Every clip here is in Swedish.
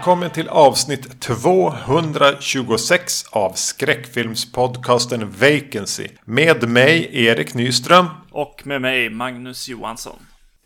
Välkommen till avsnitt 226 av skräckfilmspodcasten Vacancy. Med mig Erik Nyström. Och med mig Magnus Johansson.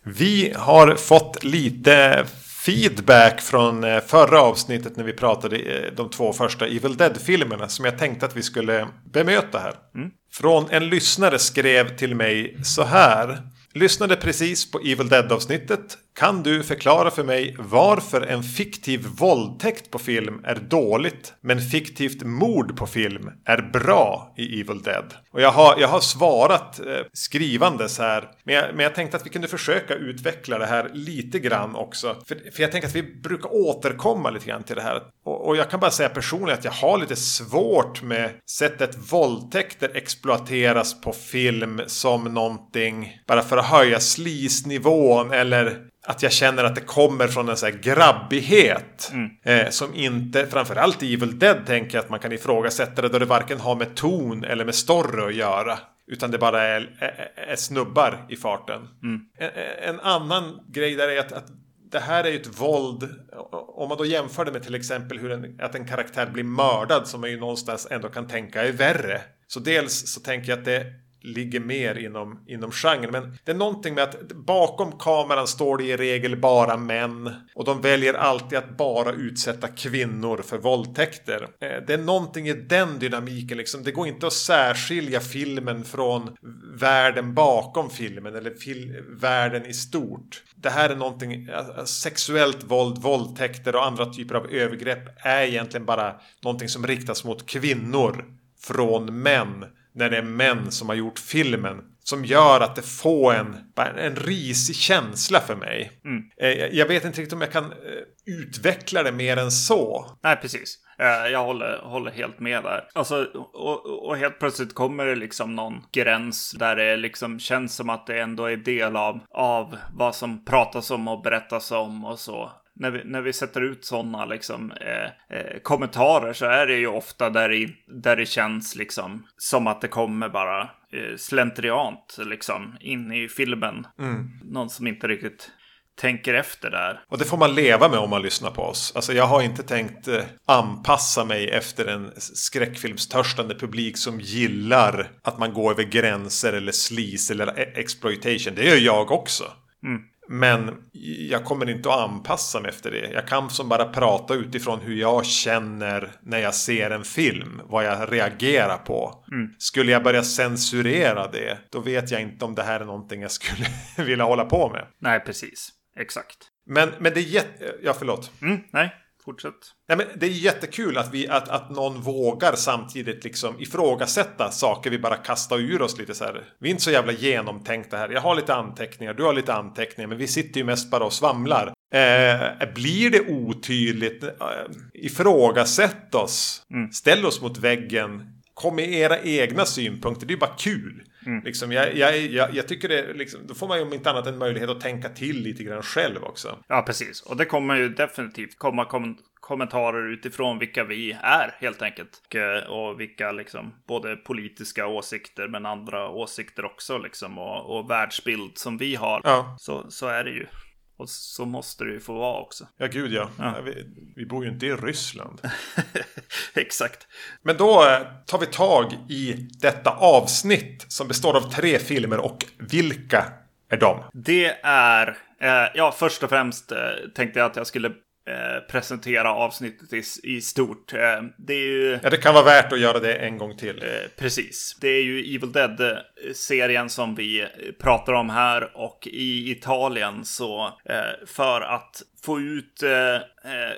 Vi har fått lite feedback från eh, förra avsnittet när vi pratade eh, de två första Evil Dead-filmerna som jag tänkte att vi skulle bemöta här. Mm. Från en lyssnare skrev till mig så här. Lyssnade precis på Evil Dead-avsnittet. Kan du förklara för mig varför en fiktiv våldtäkt på film är dåligt men fiktivt mord på film är bra i Evil Dead? Och jag har, jag har svarat eh, skrivandes här. Men jag, men jag tänkte att vi kunde försöka utveckla det här lite grann också. För, för jag tänker att vi brukar återkomma lite grann till det här. Och, och jag kan bara säga personligen att jag har lite svårt med sättet våldtäkter exploateras på film som någonting bara för att höja slisnivån eller att jag känner att det kommer från en sån här grabbighet. Mm. Eh, som inte, framförallt i Evil Dead tänker jag att man kan ifrågasätta det då det varken har med ton eller med story att göra. Utan det bara är, är, är snubbar i farten. Mm. En, en, annan grej där är att, att det här är ju ett våld. Om man då jämför det med till exempel hur en, att en karaktär blir mördad som man ju någonstans ändå kan tänka är värre. Så dels så tänker jag att det ligger mer inom, inom genren. Men det är någonting med att bakom kameran står det i regel bara män. Och de väljer alltid att bara utsätta kvinnor för våldtäkter. Eh, det är någonting i den dynamiken liksom. Det går inte att särskilja filmen från världen bakom filmen eller fil världen i stort. Det här är någonting, eh, sexuellt våld, våldtäkter och andra typer av övergrepp är egentligen bara någonting som riktas mot kvinnor från män när det är män som har gjort filmen. Som gör att det får en, en risig känsla för mig. Mm. Eh, jag vet inte riktigt om jag kan eh, utveckla det mer än så. Nej, precis. Eh, jag håller, håller helt med där. Alltså, och, och, helt plötsligt kommer det liksom någon gräns där det liksom känns som att det ändå är del av, av vad som pratas om och berättas om och så när vi, när vi sätter ut sådana liksom, eh, eh, kommentarer så är det ju ofta där, i, där det känns liksom som att det kommer bara eh, slentriant liksom in i filmen. Mm. Någon som inte riktigt tänker efter där. Och det får man leva med om man lyssnar på oss. Alltså jag har inte tänkt eh, anpassa mig efter en skräckfilmstörstande publik som gillar att man går över gränser eller slis eller e- exploitation. Det gör jag också. Mm. Men jag kommer inte att anpassa mig efter det. Jag kan som bara prata utifrån hur jag känner när jag ser en film. Vad jag reagerar på. Mm. Skulle jag börja censurera det, då vet jag inte om det här är någonting jag skulle vilja hålla på med. Nej, precis. Exakt. Men, men det är jätte... Ja, förlåt. Mm, nej. Fortsätt. Ja, men det är jättekul att, vi, att, att någon vågar samtidigt liksom ifrågasätta saker vi bara kastar ur oss lite så här. Vi är inte så jävla genomtänkta här. Jag har lite anteckningar, du har lite anteckningar, men vi sitter ju mest bara och svamlar. Eh, blir det otydligt? Eh, ifrågasätt oss. Mm. Ställ oss mot väggen. Kom med era egna synpunkter. Det är bara kul. Mm. Liksom, jag, jag, jag, jag, tycker det, liksom, då får man ju om inte annat en möjlighet att tänka till lite grann själv också. Ja, precis. Och det kommer ju definitivt komma kom kommentarer utifrån vilka vi är helt enkelt. Och, och vilka liksom, både politiska åsikter men andra åsikter också liksom. Och, och världsbild som vi har. Ja. Så, så är det ju. Och så måste det ju få vara också. Ja, gud ja. ja. Vi, vi, bor ju inte i Ryssland. Exakt. Men då eh, tar vi tag i detta avsnitt som består av tre filmer och vilka är de? Det är, eh, ja först och främst eh, tänkte jag att jag skulle Eh, presentera avsnittet i, i stort. Eh, det är ju... Ja, det kan vara värt att göra det en gång till. Eh, precis. Det är ju Evil Dead-serien som vi pratar om här och i Italien så för att få ut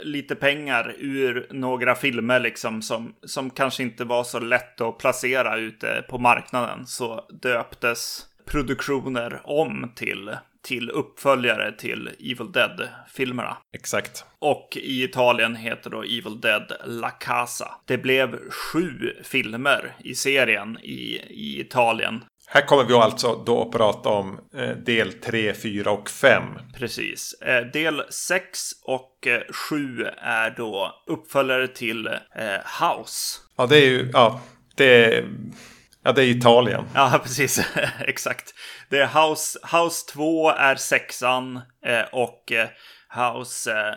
lite pengar ur några filmer liksom som, som kanske inte var så lätt att placera ute på marknaden så döptes produktioner om till till uppföljare till Evil Dead-filmerna. Exakt. Och i Italien heter då Evil Dead La Casa. Det blev sju filmer i serien i, i Italien. Här kommer vi alltså då att prata om eh, del 3, 4 och 5. Precis. Eh, del 6 och eh, 7 är då uppföljare till eh, House. Ja, det är ju, ja, det är Ja, det är Italien. Ja, precis. Exakt. Det är House, House 2 är sexan eh, och eh, House eh,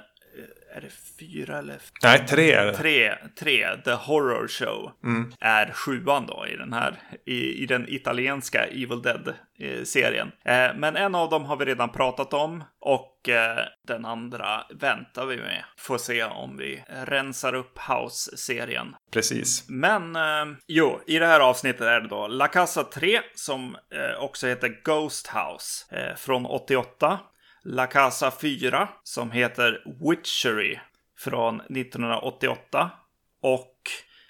är det fyra eller? Nej, tre är det. Tre, tre, The Horror Show, mm. är sjuan då i den här, i, i den italienska Evil Dead-serien. Eh, men en av dem har vi redan pratat om och eh, den andra väntar vi med. Får se om vi rensar upp House-serien. Precis. Men eh, jo, i det här avsnittet är det då La Casa 3 som eh, också heter Ghost House eh, från 88. La Casa 4 som heter Witchery från 1988 och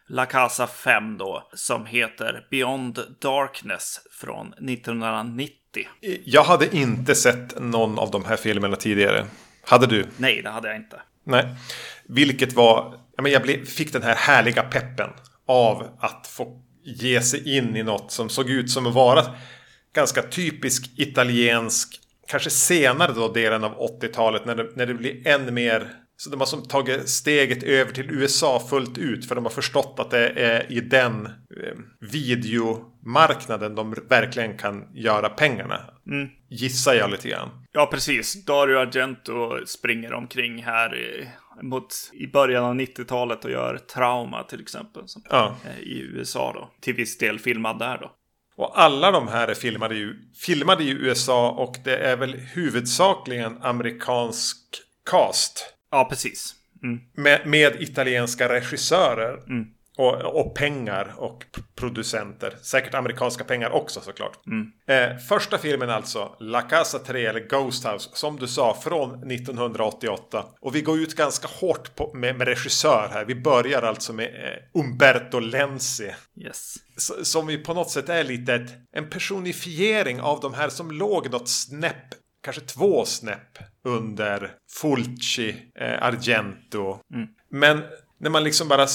La Casa 5 då som heter Beyond Darkness från 1990. Jag hade inte sett någon av de här filmerna tidigare. Hade du? Nej, det hade jag inte. Nej. Vilket var... Jag fick den här härliga peppen av att få ge sig in i något som såg ut som att vara ganska typisk italiensk kanske senare då delen av 80-talet när det, när det blir än mer så de har som tagit steget över till USA fullt ut för de har förstått att det är i den eh, videomarknaden de verkligen kan göra pengarna. Mm. Gissar jag lite grann. Ja, precis. Dario Argento springer omkring här i, mot, i början av 90-talet och gör Trauma till exempel. Som, ja. I USA då. Till viss del filmad där då. Och alla de här är filmade i, filmade i USA och det är väl huvudsakligen amerikansk cast. Ja, precis. Mm. Med, med, italienska regissörer. Mm. Och, och, pengar och producenter. Säkert amerikanska pengar också såklart. Mm. Eh, första filmen alltså, La Casa 3 eller Ghost House, som du sa, från 1988. Och vi går ut ganska hårt på, med, med regissör här. Vi börjar alltså med eh, Umberto Lenzi. Yes. Som ju på något sätt är lite ett, en personifiering av de här som låg något snäpp kanske två snäpp under Fulci, eh, Argento. Mm. Men när man liksom bara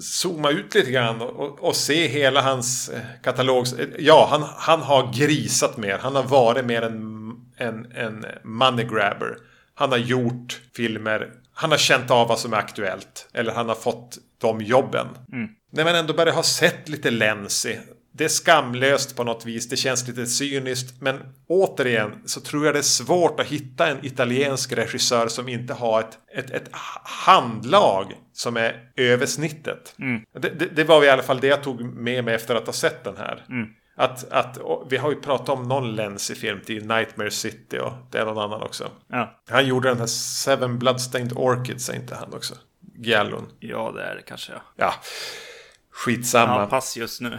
zoomar ut lite grann och, och, ser hela hans eh, katalog. Ja, han, han har grisat mer. Han har varit mer en, en, en money grabber. Han har gjort filmer. Han har känt av vad som är aktuellt. Eller han har fått de jobben. Mm. När man ändå börjar ha sett lite Lenzi det är skamlöst på något vis. Det känns lite cyniskt. Men återigen så tror jag det är svårt att hitta en italiensk regissör som inte har ett, ett, ett handlag som är över snittet. Mm. Det, det, det, var i alla fall det jag tog med mig efter att ha sett den här. Mm. Att, att, vi har ju pratat om någon lens i film till Nightmare City och det är någon annan också. Ja. Han gjorde den här Seven Bloodstained Orchids, är inte han också? Giallon. Ja, det är det kanske ja. Ja. Skitsamma. Ja, pass just nu.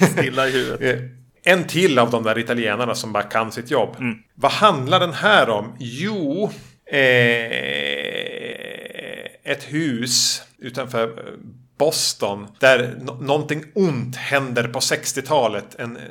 Stilla i huvudet. Eh, en till av de där italienarna som bara kan sitt jobb. Mm. Vad handlar den här om? Jo, eh, ett hus utanför Boston där någonting ont händer på 60-talet. En, eh,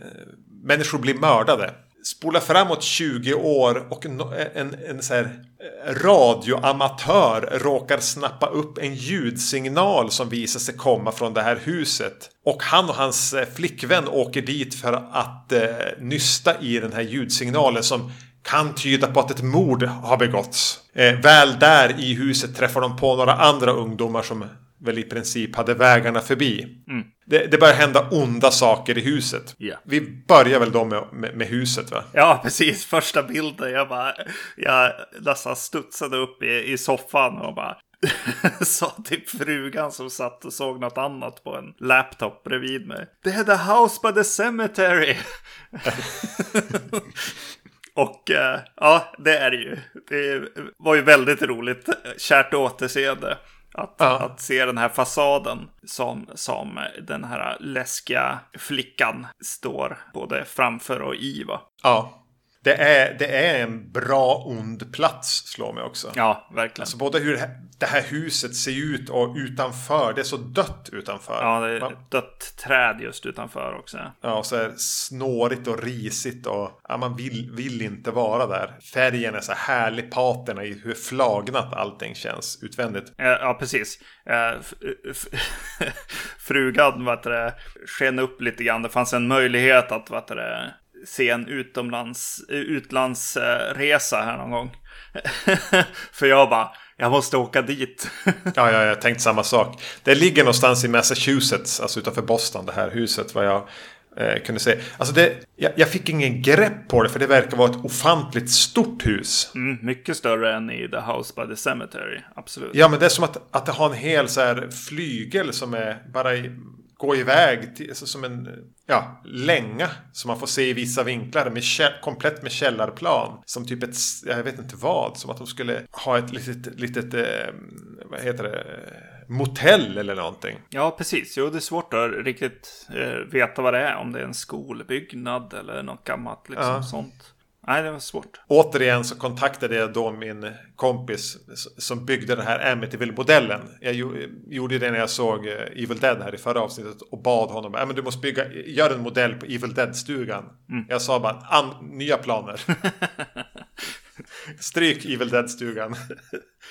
människor blir mördade spola framåt 20 år och en, en, en så här eh, radioamatör råkar snappa upp en ljudsignal som visar sig komma från det här huset. Och han och hans eh, flickvän åker dit för att eh, nysta i den här ljudsignalen som kan tyda på att ett mord har begåtts. Eh, väl där i huset träffar de på några andra ungdomar som väl i princip hade vägarna förbi. Mm. Det, det börjar hända onda saker i huset. Yeah. Vi börjar väl då med, med, med, huset va? Ja, precis. Första bilden. Jag bara, jag nästan studsade upp i, i soffan och bara sa till frugan som satt och såg något annat på en laptop bredvid mig. Det är the house by the cemetery. och äh, ja, det är det ju. Det var ju väldigt roligt. Kärt återseende. Att, ja. att se den här fasaden som, som den här läskiga flickan står både framför och i. Va? Ja. Det är, det är en bra ond plats slår mig också. Ja, verkligen. Alltså både hur det här huset ser ut och utanför. Det är så dött utanför. Ja, det är ett dött träd just utanför också. Ja, och så är det snårigt och risigt och ja, man vill, vill inte vara där. Färgen är så härlig, paterna i hur flagnat allting känns utvändigt. Ja, precis. Frugan vet du, sken upp lite grann. Det fanns en möjlighet att vet du, se en utomlands, utlandsresa här någon gång. För jag bara, jag måste åka dit. ja, ja, jag tänkte samma sak. Det ligger någonstans i Massachusetts, alltså utanför Boston, det här huset. Vad jag eh, kunde se. Alltså det, jag, jag, fick ingen grepp på det för det verkar vara ett ofantligt stort hus. Mm, mycket större än i The House by the Cemetery, absolut. Ja, men det är som att, att det har en hel så här flygel som är bara i, gå iväg till, alltså som en ja, länga som man får se i vissa vinklar med komplett med källarplan. Som typ ett, jag vet inte vad, som att de skulle ha ett litet, litet eh, vad heter det, motell eller någonting. Ja, precis. Jo, det är svårt att riktigt eh, veta vad det är. Om det är en skolbyggnad eller något gammalt liksom ja. sånt. Nej, det var svårt. Återigen så kontaktade jag då min kompis som byggde den här Amityville-modellen. Jag gjorde det när jag såg eh, Evil Dead här i förra avsnittet och bad honom att du måste bygga, gör en modell på Evil Dead-stugan. Mm. Jag sa bara nya planer. Stryk Evil Dead-stugan.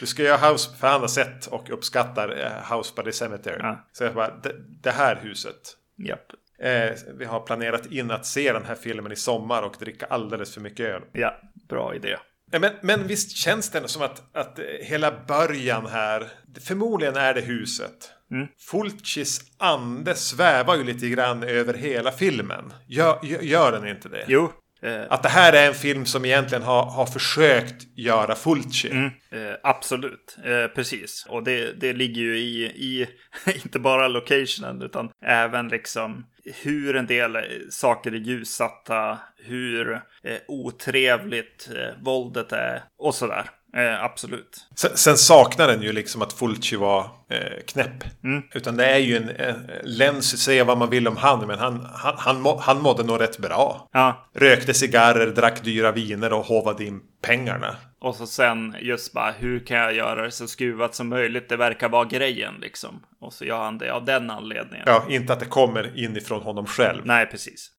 Du ska göra House, för han har sett och uppskattar eh, House by the Cemetery. Ja. Så jag bara, det, det här huset. Japp. Eh, vi har planerat in att se den här filmen i sommar och dricka alldeles för mycket öl. Ja, bra idé. Men, men visst känns det som att, att hela början här, förmodligen är det huset. Mm. Fulcis ande svävar ju lite grann över hela filmen. Gör, gör den inte det? Jo, Eh, att det här är en film som egentligen har, har försökt göra Fulci. Mm, eh, absolut, eh, precis. Och det, det ligger ju i, i inte bara locationen utan även liksom hur en del saker är ljussatta, hur eh, otrevligt eh, våldet är och sådär. Eh, absolut. Sen, sen, saknar den ju liksom att Fulci var eh, knäpp. Mm. Utan det är ju en eh, Lens, säga vad man vill om han, men han, han, han, må, han mådde nog rätt bra. Ja. Rökte cigarrer, drack dyra viner och hovade in pengarna. Och så sen just bara, hur kan jag göra det så skruvat som möjligt? Det verkar vara grejen liksom. Och så gör han det av den anledningen. Ja, inte att det kommer inifrån honom själv. Nej, precis.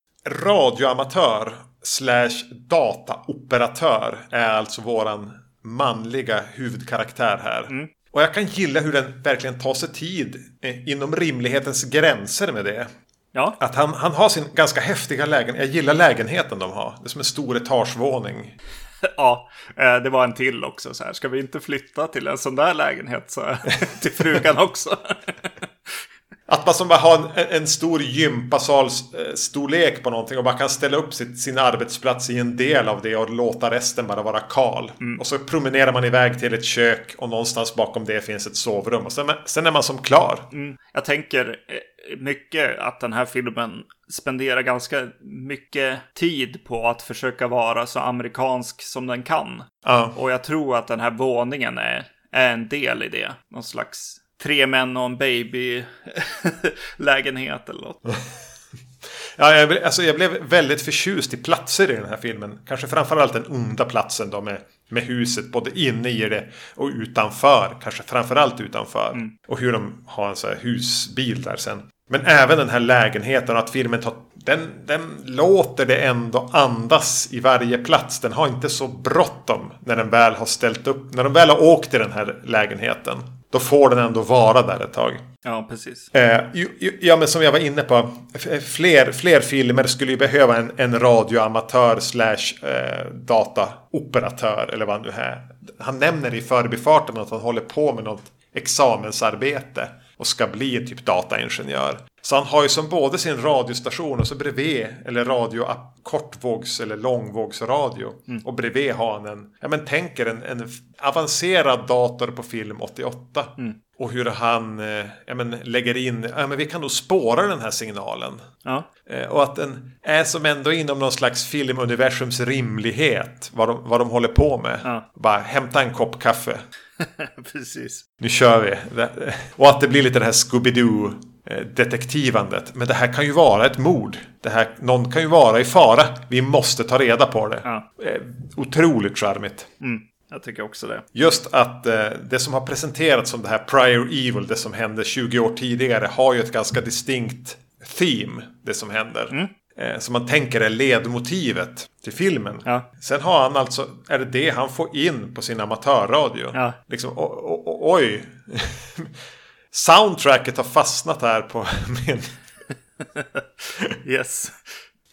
Radioamatör slash dataoperatör är alltså våran manliga huvudkaraktär här. Mm. Och jag kan gilla hur den verkligen tar sig tid eh, inom rimlighetens gränser med det. Ja. Att han, han har sin ganska häftiga lägenhet. Jag gillar lägenheten de har. Det är som en stor etagevåning. ja, eh, det var en till också. Så här. Ska vi inte flytta till en sån där lägenhet så, till frugan också? Att man som bara har en, en stor gympasal-storlek eh, på någonting och bara kan ställa upp sitt, sin arbetsplats i en del av det och låta resten bara vara kal. Mm. Och så promenerar man iväg till ett kök och någonstans bakom det finns ett sovrum. Och sen, sen är man som klar. Mm. Jag tänker eh, mycket att den här filmen spenderar ganska mycket tid på att försöka vara så amerikansk som den kan. Ja. Och jag tror att den här våningen är, är en del i det. Någon slags tre män och en baby-lägenhet eller något. ja, jag, alltså jag blev väldigt förtjust i platser i den här filmen. Kanske framförallt den onda platsen då med, med huset både inne i det och utanför. Kanske framförallt utanför. Mm. Och hur de har en sån här husbil där sen. Men även den här lägenheten och att filmen tar den, den låter det ändå andas i varje plats. Den har inte så bråttom när den väl har ställt upp. När de väl har åkt till den här lägenheten. Då får den ändå vara där ett tag. Ja, precis. Eh, ja, men som jag var inne på. Fler, fler filmer skulle ju behöva en, en radioamatör slash eh, dataoperatör. Eller vad han nu är. Han nämner i förbifarten att han håller på med något examensarbete. Och ska bli typ dataingenjör. Så han har ju som både sin radiostation och så bredvid, eller radio, kortvågs eller långvågsradio. Mm. Och bredvid har han en, ja men tänker en, en avancerad dator på film 88. Mm. Och hur han eh, ja, men, lägger in, ja men vi kan nog spåra den här signalen. Ja. Eh, och att den är som ändå inom någon slags filmuniversums rimlighet. Vad de, vad de håller på med. Ja. Bara hämta en kopp kaffe. Precis. Nu kör vi. Och att det blir lite det här Scooby-Doo detektivandet. Men det här kan ju vara ett mord. Det här, någon kan ju vara i fara. Vi måste ta reda på det. Ja. Eh, otroligt charmigt. Mm, jag tycker också det. Just att eh, det som har presenterats som det här Prior Evil, det som hände 20 år tidigare, har ju ett ganska distinkt theme, det som händer. Mm. Eh, som man tänker är ledmotivet till filmen. Ja. Sen har han alltså, är det det han får in på sin amatörradio? Ja. Liksom, o, o, oj. Soundtracket har fastnat här på min... yes.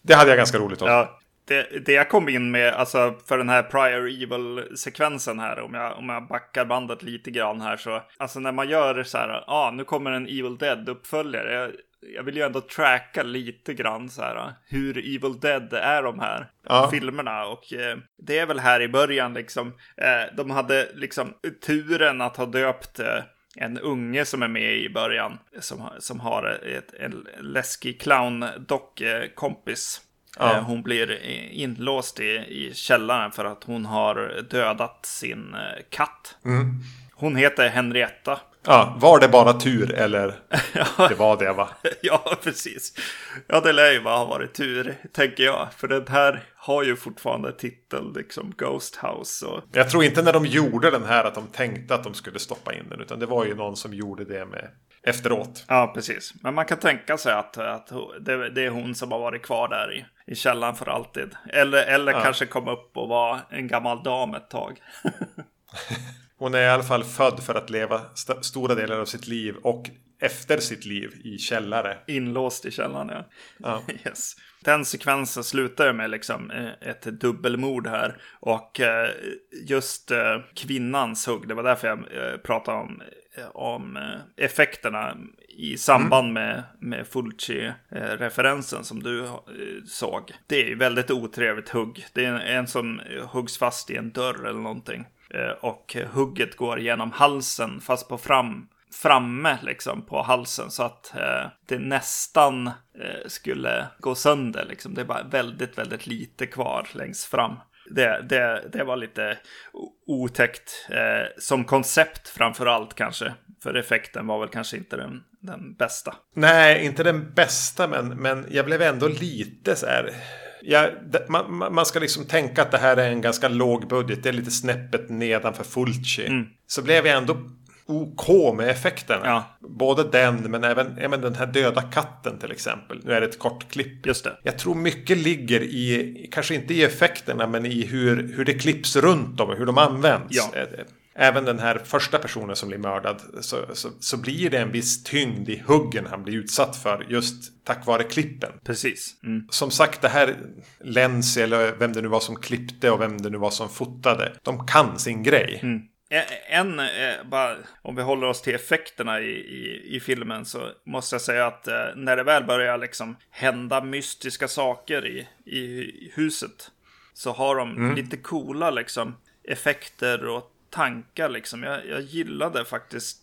Det hade jag ganska roligt av. Ja, det, det jag kom in med, alltså för den här prior evil-sekvensen här, om jag, om jag backar bandet lite grann här så, alltså när man gör så här, ja, ah, nu kommer en Evil Dead-uppföljare. jag vill ju ändå tracka lite grann så här hur Evil Dead är de här Ja. filmerna. Och eh, det är väl här i början liksom. Eh, de hade liksom turen att ha döpt eh, en unge som är med i början. Som, som har ett, en läskig clown-dock-kompis. Ja. Eh, Hon blir inlåst i, i källaren för att hon har dödat sin eh, katt. Hon heter Henrietta. Ja, var det bara tur eller? Det var det va? ja, precis. Ja, det lär ju bara ha varit tur, tänker jag. För den här har ju fortfarande titel, liksom Ghost House. Och... Jag tror inte när de gjorde den här att de tänkte att de skulle stoppa in den. Utan det var ju någon som gjorde det med efteråt. Ja, precis. Men man kan tänka sig att, att det, det är hon som har varit kvar där i, i källaren för alltid. Eller, eller kanske kom upp och var en gammal dam ett tag. Hon är i alla fall född för att leva st- stora delar av sitt liv och efter sitt liv i källare. Inlåst i källaren, ja. Ja. Yes. Den sekvensen slutar ju med liksom eh, ett dubbelmord här. Och eh, just eh, kvinnans hugg, det var därför jag pratade om, om effekterna i samband med, med Fulci-referensen som du såg. Det är ju väldigt otrevligt hugg. Det är en, som huggs fast i en dörr eller någonting. Och hugget går genom halsen, fast på fram, framme liksom på halsen så att eh, det nästan eh, skulle gå sönder. Liksom. Det är bara väldigt, väldigt lite kvar längst fram. Det, det, det var lite otäckt eh, som koncept framför allt kanske. För effekten var väl kanske inte den, den bästa. Nej, inte den bästa, men, men jag blev ändå lite så här. Ja, man, man- ska liksom tänka att det här är en ganska låg budget. Det är lite snäppet nedanför Fulci. Så blev jag ändå OK med effekterna. Ja. Både den, men även, även den här döda katten till exempel. Nu är det ett kort klipp. Just det. Jag tror mycket ligger i, kanske inte i effekterna, men i hur, hur det klipps runt dem och hur de används. Ja. Även den här första personen som blir mördad så, så, så blir det en viss tyngd i huggen han blir utsatt för just tack vare klippen. Precis. Mm. Som sagt, det här Lenzi eller vem det nu var som klippte och vem det nu var som fotade. De kan sin grej. Eh, En, eh, bara, om vi håller oss till effekterna i, i, i filmen så måste jag säga att eh, när det väl börjar liksom hända mystiska saker i, i huset så har de lite coola liksom effekter och tankar liksom. Jag, jag gillade faktiskt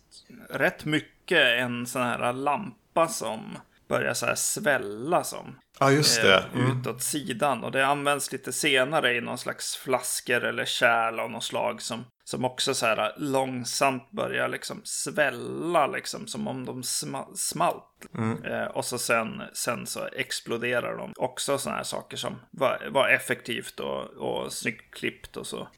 rätt mycket en sån här lampa som börjar så här svälla som Ja, just det. eh, utåt sidan. Och det används lite senare i någon slags flaskor eller kärl av något slag som, som också så här långsamt börjar liksom svälla liksom som om de sma, smalt. Eh, och så sen, sen så exploderar de. Också sådana här saker som var, var effektivt och, och snyggt klippt och så.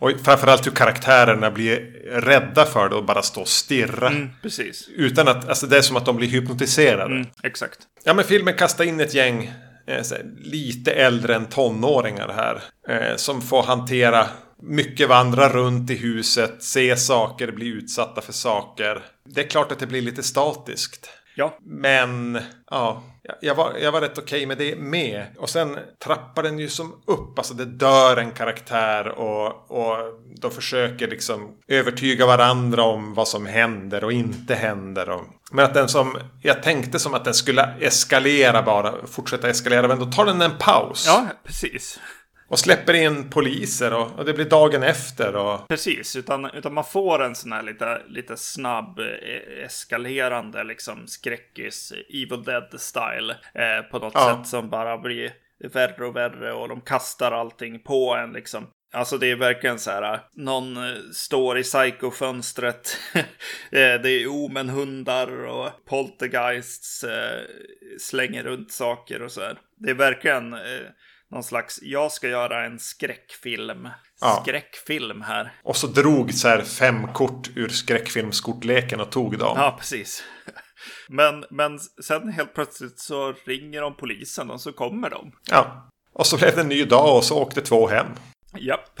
Och framförallt hur karaktärerna blir rädda för det och bara står och stirra. Mm, precis. Utan att, alltså det är som att de blir hypnotiserade. Mm, exakt. Ja men filmen kastar in ett gäng eh, lite äldre än tonåringar här. Eh, som får hantera mycket vandra runt i huset, se saker, bli utsatta för saker. Det är klart att det blir lite statiskt. Ja, Men ja, jag var, jag var rätt okej med det med. Och sen trappar den ju som upp. Alltså det dör en karaktär och, och de försöker liksom övertyga varandra om vad som händer och inte händer. Och, men att den som, jag tänkte som att den skulle eskalera bara, fortsätta eskalera. Men då tar den en paus. ja precis. Och släpper in poliser och, och det blir dagen efter. Och, Precis, utan, utan man får en sån här lite, lite snabb eh, eskalerande liksom skräckis Evil Dead-style eh, på något Ja. sätt som bara blir värre och värre och de kastar allting på en liksom. Alltså det är verkligen så här, någon eh, står i psykofönstret, eh, det är omenhundar och poltergeists eh, slänger runt saker och så här. Det är verkligen eh, någon slags, jag ska göra en skräckfilm. Ja. Skräckfilm här. och så drog så här fem kort ur skräckfilmskortleken och tog dem. Ja, precis. Men, men sen helt plötsligt så ringer de polisen och så kommer de. Ja. Och så blev det en ny dag och så åkte två hem. Japp.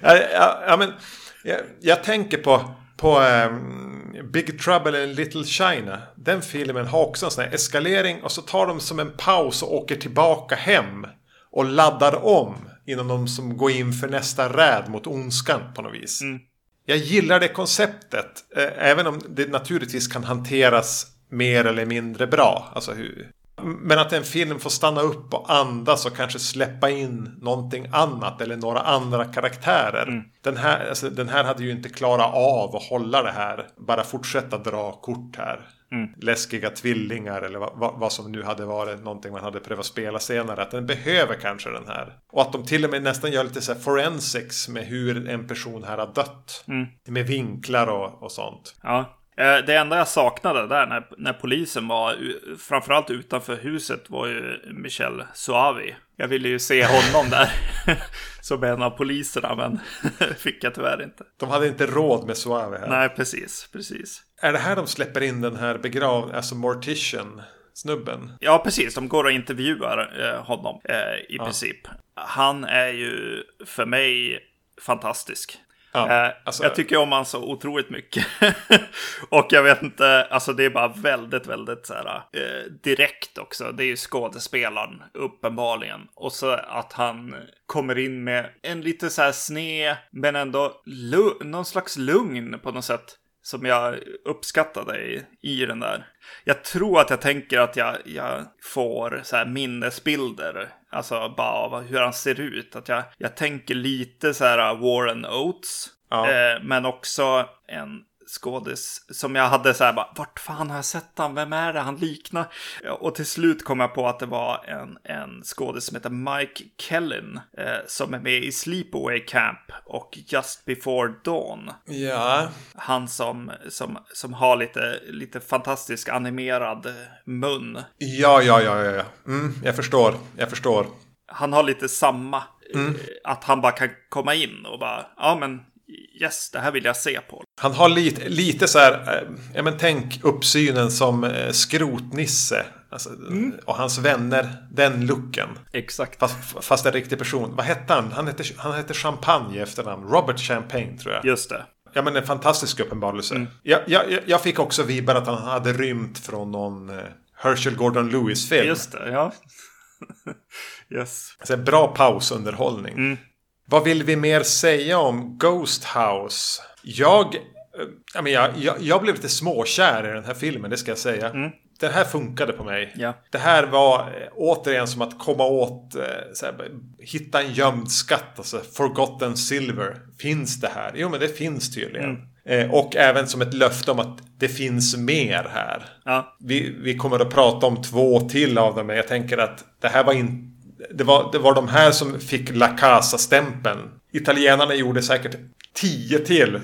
Ja, ja, ja, men, jag, jag tänker på, på ehm, Big Trouble in Little China. Den filmen har också en sån här eskalering och så tar de som en paus och åker tillbaka hem. Och laddar om innan de som går in för nästa räd mot ondskan på något vis. Jag gillar det konceptet. eh, Även om det naturligtvis kan hanteras mer eller mindre bra. Alltså hur, men att en film får stanna upp och andas och kanske släppa in någonting annat eller några andra karaktärer. Mm. Den, här, alltså, den här hade ju inte klarat av att hålla det här. Bara fortsätta dra kort här. Mm. Läskiga tvillingar eller vad, vad, som nu hade varit någonting man hade prövat spela senare. Att den behöver kanske den här. Och att de till och med nästan gör lite så här forensics med hur en person här har dött. Mm. Med vinklar och, och sånt. Ja. Eh, det enda jag saknade där när, när polisen var framförallt utanför huset var ju Michel Suavi. Jag ville ju se honom där som en av poliserna men fick jag tyvärr inte. De hade inte råd med Suavi här. Nej, precis, precis. Är det här de släpper in den här begrav, alltså Mortician? Snubben. Ja, precis. De går och intervjuar eh, honom eh, i ja. princip. Han är ju för mig fantastisk. Ja, eh, alltså... Jag tycker om han så otroligt mycket. och jag vet inte, alltså det är bara väldigt, väldigt så här, eh, direkt också. Det är ju skådespelaren uppenbarligen. Och så att han kommer in med en lite så här sned, men ändå någon slags lugn på något sätt. Som jag uppskattade i, i den där. Jag tror att jag tänker att jag, jag får så här minnesbilder. Alltså bara av hur han ser ut. Att jag, jag tänker lite så här Warren Oates. Ja. Eh, men också en skådis som jag hade så här bara, vart fan har jag sett han? Vem är det han liknar? Och till slut kom jag på att det var en, en skådis som heter Mike Kellin eh, som är med i Sleepaway Camp och Just Before Dawn. Ja. Han som, som, som har lite, lite fantastisk animerad mun. Ja, ja, ja, ja. Mm, jag förstår, jag förstår. Han har lite samma, mm. Eh, att han bara kan komma in och bara, ja men yes, det här vill jag se på. Han har lite, lite så här, eh, ja men tänk uppsynen som eh, skrotnisse. Alltså, mm. Och hans vänner, den looken. Exakt. Fast, fast en riktig person. Vad hette han? Han hette, han hette Champagne i efternamn. Robert Champagne tror jag. Just det. Ja men en fantastisk uppenbarelse. Mm. Jag, jag, jag fick också vibbar att han hade rymt från någon uh, Herschel Gordon Lewis-film. Just det, ja. yes. Alltså, bra pausunderhållning. Mm. Vad vill vi mer säga om Ghost House? Jag, jag, jag, jag blev lite småkär i den här filmen, det ska jag säga. Mm. Den här funkade på mig. Ja. Det här var eh, återigen som att komma åt, eh, här, hitta en gömd skatt. Alltså forgotten silver. Finns det här? Jo, men det finns tydligen. Mm. Eh, och även som ett löfte om att det finns mer här. Ja. Vi, vi kommer att prata om två till av dem, men jag tänker att det här var inte det var, det var de här som fick La Casa-stämpeln. Italienarna gjorde säkert 10 till,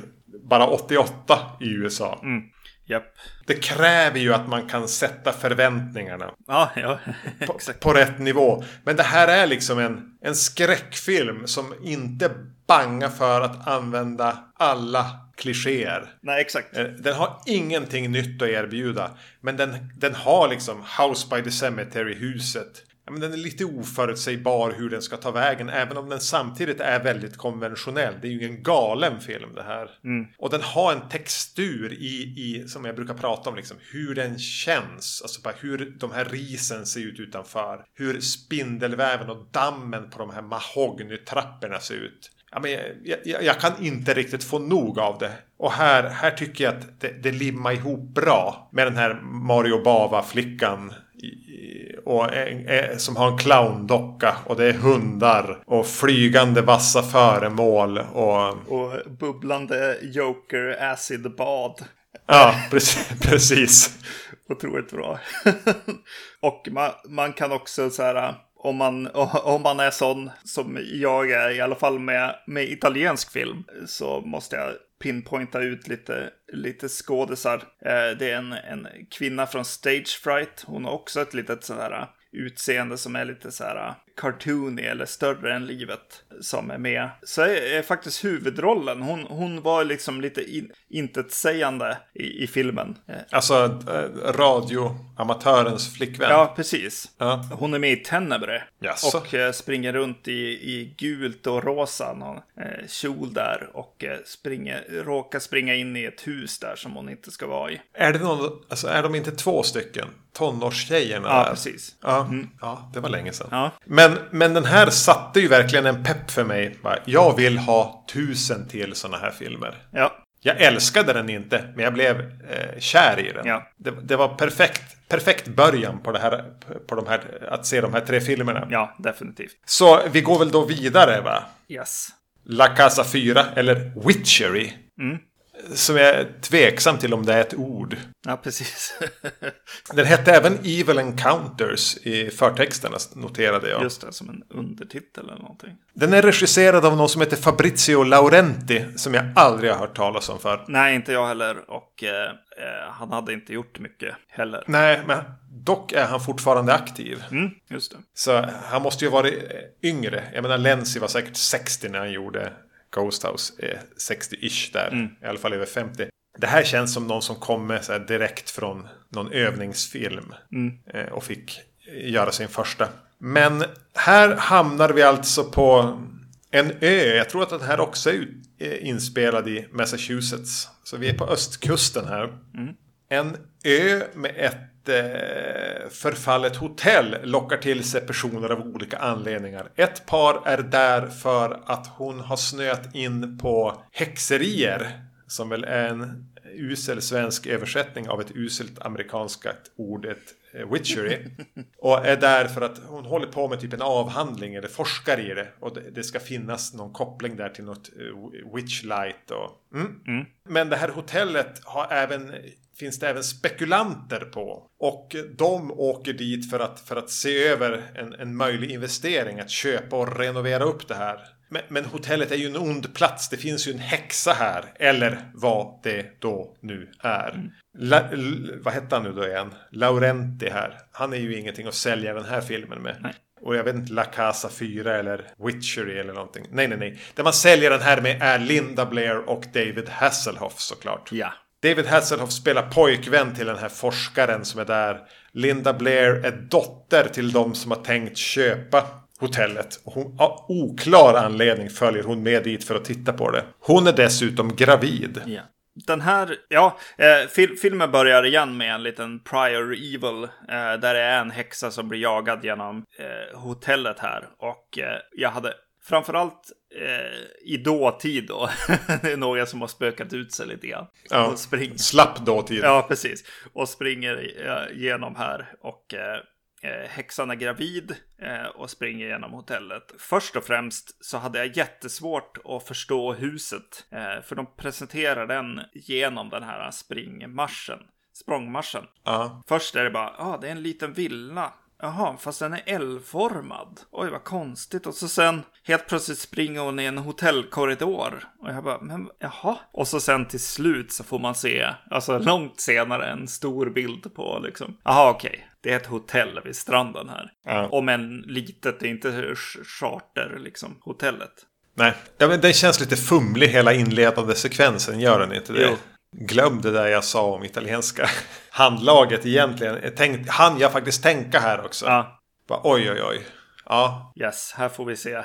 bara 88 i USA. Mm. Yep. Det kräver ju att man kan sätta förväntningarna. Ja, ja. på, på, rätt nivå. Men det här är liksom en, en skräckfilm som inte bangar för att använda alla klichéer. Nej, exakt. Eh, den har ingenting nytt att erbjuda. Men den, den har liksom House by the Cemetery-huset ja, men den är lite oförutsägbar hur den ska ta vägen. Även om den samtidigt är väldigt konventionell. Det är ju en galen film det här. Mm. Och den har en textur i, i, som jag brukar prata om, liksom, hur den känns. Alltså bara hur de här risen ser ut utanför. Hur spindelväven och dammen på de här mahognytrapporna ser ut. Ja, men jag, jag, jag, kan inte riktigt få nog av det. Och här, här tycker jag att det, det limmar ihop bra med den här Mario Bava-flickan och en, som har en clowndocka och det är hundar och flygande vassa föremål och... Och bubblande Joker acid bad. Ja, precis. precis. Otroligt bra. och man, man kan också så här om man, om man är sån som jag är, i alla fall med, med italiensk film, så måste jag pinpointa ut lite, lite skådisar. Eh, det är en, en kvinna från Stage Fright. Hon har också ett litet sådär utseende som är lite så här cartoony eller större än livet som är med. Så är, är faktiskt huvudrollen. Hon, hon var liksom lite in, intetsägande i, i filmen. Alltså äh, radioamatörens flickvän. Ja, precis. Ja. Hon är med i Tenebre. Jaså. Och äh, springer runt i, i gult och rosa. Någon äh, kjol där. Och äh, springer, råkar springa in i ett hus där som hon inte ska vara i. Är det någon, alltså är de inte två stycken? Tonårstjejerna ja, där? precis. Ja, mm. ja, det var länge sedan. Ja. Men, men den här satte ju verkligen en pepp för mig. Jag vill ha tusen till sådana här filmer. Ja. Jag älskade den inte, men jag blev eh, kär i den. Ja. Det, det, var perfekt, perfekt början på det här, på de här, att se de här tre filmerna. Ja, definitivt. Så vi går väl då vidare va? Yes. La Casa 4, eller Witchery. Mm. Som jag är tveksam till om det är ett ord. Ja, precis. Den hette även Evil Encounters i förtexterna, noterade jag. Just det, som en undertitel eller någonting. Den är regisserad av någon som heter Fabrizio Laurenti, som jag aldrig har hört talas om för. Nej, inte jag heller. Och eh, eh, han hade inte gjort mycket heller. Nej, men dock är han fortfarande aktiv. Mm, just det. Så han måste ju varit eh, yngre. Jag menar, Lenzi var säkert 60 när han gjorde Ghost House. Eh, 60-ish där. Mm. I alla fall över 50. Det här känns som någon som kommer direkt från någon övningsfilm. Mm. Eh, och fick göra sin första. Men här hamnar vi alltså på en ö. Jag tror att den här också är är inspelad i Massachusetts. Så vi är på östkusten här. En ö med ett eh, Eh, förfallet hotell lockar till sig personer av olika anledningar. Ett par är där för att hon har snöat in på häxerier. Som väl är en usel svensk översättning av ett uselt amerikanskt ord, ett witchery. Och är där för att hon håller på med typ en avhandling eller forskar i det. Och det, ska finnas någon koppling där till något eh, witchlight och... Mm. Men det här hotellet har även, finns det även spekulanter på. Och de åker dit för att, för att se över en, en möjlig investering. Att köpa och renovera upp det här. Men, men hotellet är ju en ond plats. Det finns ju en häxa här. Eller vad det då nu är. La, l, vad hette han nu då igen? Laurenti här. Han är ju ingenting att sälja den här filmen med. Nej. Och jag vet inte, La Casa 4 eller Witchery eller någonting. Nej, nej, nej. Det man säljer den här med är Linda Blair och David Hasselhoff såklart. Ja. David Hasselhoff spelar pojkvän till den här forskaren som är där. Linda Blair är dotter till de som har tänkt köpa hotellet. Hon, av oklar anledning följer hon med dit för att titta på det. Hon är dessutom gravid. Ja. Den här, ja, eh, fil filmen börjar igen med en liten prior evil. Eh, där det är en häxa som blir jagad genom eh, hotellet här. Och eh, jag hade framförallt eh, i dåtid då. det är några som har spökat ut sig lite grann. Ja. Och springer. Slapp dåtid. Ja, precis. Och springer eh, genom här. Och eh, häxan är gravid eh, och springer genom hotellet. Först och främst så hade jag jättesvårt att förstå huset. Eh, för de presenterar den genom den här springmarschen. Språngmarschen. Ja. Först är det bara, ja, ah, det är en liten villa. Jaha, fast den är L-formad. Oj, vad konstigt. Och så sen helt plötsligt springer hon i en hotellkorridor. Och jag bara, men jaha. Och så sen till slut så får man se, alltså långt senare, en stor bild på liksom, jaha okej, det är ett hotell vid stranden här. Ja. Om en litet, det är inte ch- charter liksom, hotellet. Nej, ja, men den känns lite fumlig hela inledande sekvensen, gör den inte det? Jo. Glöm det där jag sa om italienska handlaget egentligen. Tänk, han jag faktiskt tänka här också. Ja, Bara, oj, oj, oj. Ja, yes, här får vi se.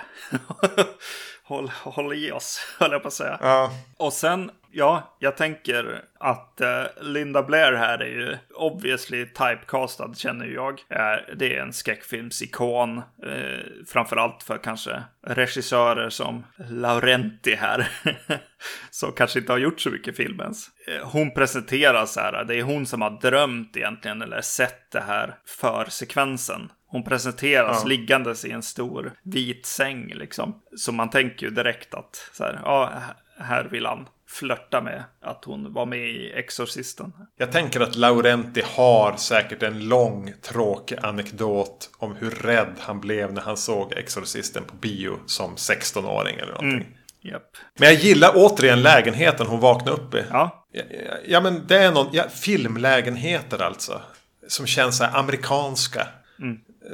håll, håll i oss, höll jag på att säga. ja. Och sen, ja, jag tänker att eh, Linda Blair här är ju obviously typecastad, känner jag. Eh, det är en skräckfilmsikon, eh, framförallt för kanske regissörer som Laurenti här. som kanske inte har gjort så mycket film ens. Eh, hon presenteras här, det är hon som har drömt egentligen, eller sett det här för sekvensen. Hon presenteras Ja. liggandes i en stor vit säng liksom. Så man tänker ju direkt att så här, ja, här vill han flörta med att hon var med i Exorcisten. Jag tänker att Laurenti har säkert en lång tråkig anekdot om hur rädd han blev när han såg Exorcisten på bio som 16-åring eller någonting. Japp. Men jag gillar återigen lägenheten hon vaknade upp i. Ja, Ja, ja, men det är någon, ja, filmlägenheter alltså. Som känns så här amerikanska.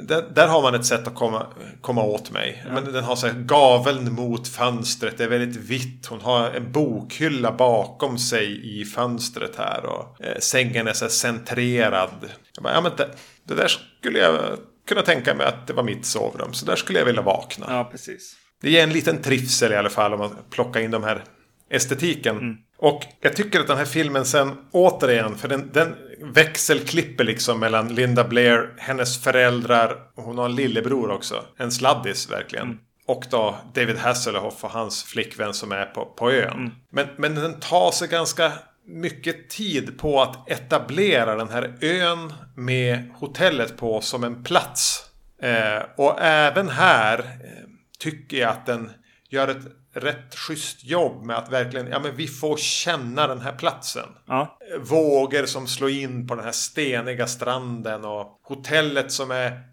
Där, där har man ett sätt att komma, komma åt mig. Men den har så här gaveln mot fönstret. Det är väldigt vitt. Hon har en bokhylla bakom sig i fönstret här. Och eh, sängen är så här centrerad. Jag bara, ja men det, det där skulle jag kunna tänka mig att det var mitt sovrum. Så där skulle jag vilja vakna. ja precis. Det ger en liten trivsel i alla fall om man plockar in de här estetiken. Och jag tycker att den här filmen sen återigen, för den, den växelklipper liksom mellan Linda Blair, hennes föräldrar och hon har en lillebror också. En sladdis verkligen. och då David Hasselhoff och hans flickvän som är på, på ön. Mm. Men, men den tar sig ganska mycket tid på att etablera den här ön med hotellet på som en plats. Eh, och även här eh, tycker jag att den gör ett rätt schysst jobb med att verkligen, ja men vi får känna den här platsen. Ja. Vågor som slår in på den här steniga stranden och hotellet som är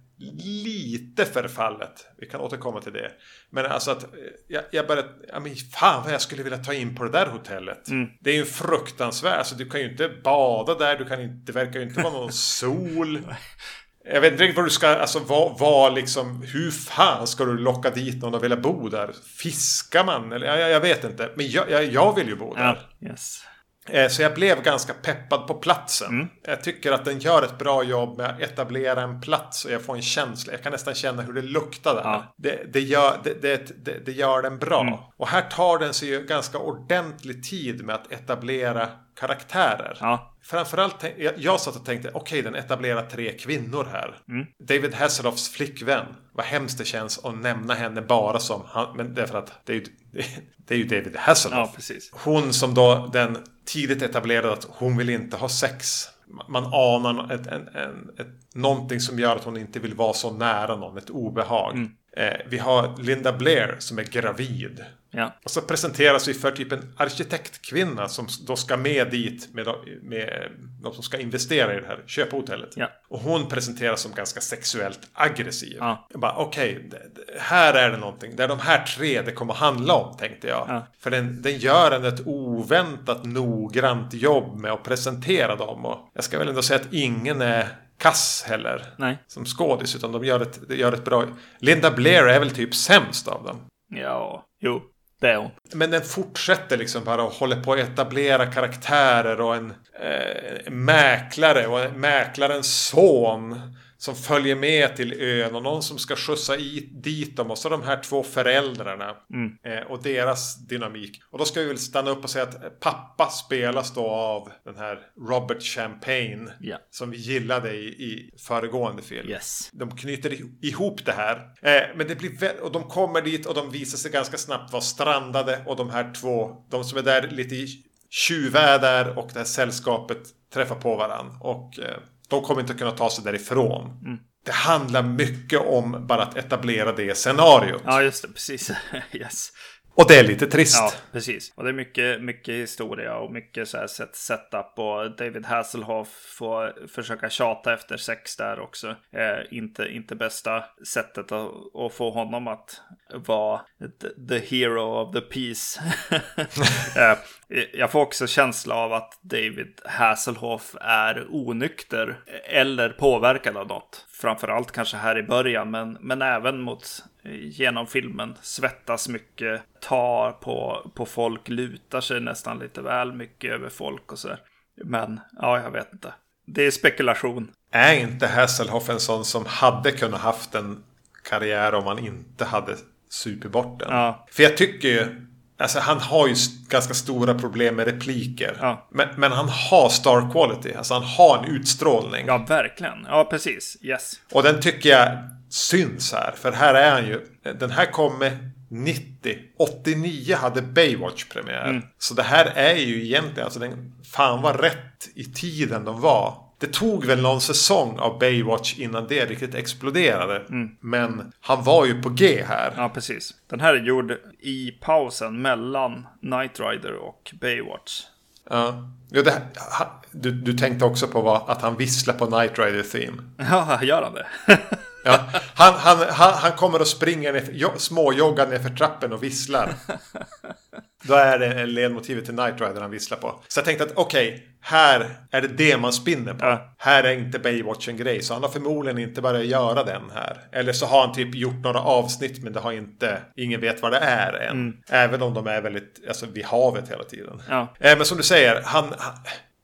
lite förfallet. Vi kan återkomma till det. Men alltså att jag, jag började, ja men fan vad jag skulle vilja ta in på det där hotellet. Mm. Det är ju fruktansvärt, alltså du kan ju inte bada där, du kan inte, det verkar ju inte vara någon sol. Jag vet inte riktigt vad du ska, alltså vad, vad liksom, hur fan ska du locka dit någon och vilja bo där? Fiskar man? Eller, jag, jag vet inte. Men jag, jag, jag vill ju bo där. Ja, yes. Eh, så jag blev ganska peppad på platsen. Mm. Jag tycker att den gör ett bra jobb med att etablera en plats och jag får en känsla. Jag kan nästan känna hur det luktar där. Ja. Det, det, gör, det, det, det, gör den bra. Mm. Och här tar den sig ju ganska ordentlig tid med att etablera karaktärer. Ja. Framförallt, jag, jag satt och tänkte, okej okay, den etablerar tre kvinnor här. Mm. David Hasselhoffs flickvän. Vad hemskt det känns att nämna henne bara som han, men det är för att det är ju, det är ju David Hasselhoff. Ja, hon som då den tidigt etablerade att hon vill inte ha sex. Man anar ett, en, en, ett, någonting som gör att hon inte vill vara så nära någon, ett obehag. Mm. Eh, vi har Linda Blair som är gravid. Ja. Och så presenteras vi för typ en arkitektkvinna som då ska med dit med, med de som ska investera i det här köphotellet. Ja. Och hon presenteras som ganska sexuellt aggressiv. Ja. Jag bara okej, okay, här är det någonting. Det är de här tre det kommer handla om tänkte jag. Ja. För den, den gör en ett oväntat noggrant jobb med att presentera dem. Och jag ska väl ändå säga att ingen är kass heller. Nej. Som skådis. Utan de gör ett, de gör ett bra... Linda Blair är väl typ sämst av dem. Ja, jo. Det är hon. Men den fortsätter liksom bara och håller på att etablera karaktärer och en eh, mäklare och mäklarens son som följer med till ön och någon som ska skjutsa i, dit dem och så de här två föräldrarna mm. eh, och deras dynamik. Och då ska vi väl stanna upp och säga att pappa spelas då av den här Robert Champagne yeah. som vi gillade i, i föregående film. Yes. De knyter ihop det här. Eh, men det blir och de kommer dit och de visar sig ganska snabbt vara strandade och de här två, de som är där lite i tjuvväder och det här sällskapet träffar på varandra. Och eh, de kommer inte kunna ta sig därifrån. Mm. Det handlar mycket om bara att etablera det scenariot. Ja, just det. Precis. yes. Och det är lite trist. Ja, precis. Och det är mycket, mycket historia och mycket så här set, setup. Och David Hasselhoff får försöka tjata efter sex där också. Eh, inte, inte bästa sättet att, att få honom att vara the, hero of the piece. eh, jag får också känsla av att David Hasselhoff är onykter eller påverkad av något. Framförallt kanske här i början, men, men även mot genom filmen. Svettas mycket, tar på, på folk, lutar sig nästan lite väl mycket över folk och så. Men ja, jag vet inte. Det är spekulation. Är inte Hasselhoff en sån som hade kunnat haft en karriär om han inte hade super bort den? Ja. För jag tycker ju Alltså han har ju ganska stora problem med repliker. Ja. Men, men, han har star quality. Alltså han har en utstrålning. Ja, verkligen. Ja, precis. Yes. Och den tycker jag syns här. För här är han ju. Den här kommer 90. 89 hade Baywatch premiär. Mm. Så det här är ju egentligen, alltså den, fan vad rätt i tiden de var. Det tog väl någon säsong av Baywatch innan det riktigt exploderade. Mm. Men han var ju på G här. Ja, precis. Den här är gjord i pausen mellan Night Rider och Baywatch. Ja. ja det, du, du tänkte också på vad, att han visslar på Night Rider Theme. Ja, gör han det? ja, han, han, han, han kommer och springer ner, småjoggar ner för trappen och visslar. Då är det ledmotivet till Night Rider han visslar på. Så jag tänkte att okej, okay, här är det det man spinner på. Ja. Här är inte Baywatch en grej. Så han har förmodligen inte börjat göra den här. Eller så har han typ gjort några avsnitt men det har inte, ingen vet vad det är än. Mm. Även om de är väldigt, alltså vid havet hela tiden. Ja. Eh, men som du säger, han, han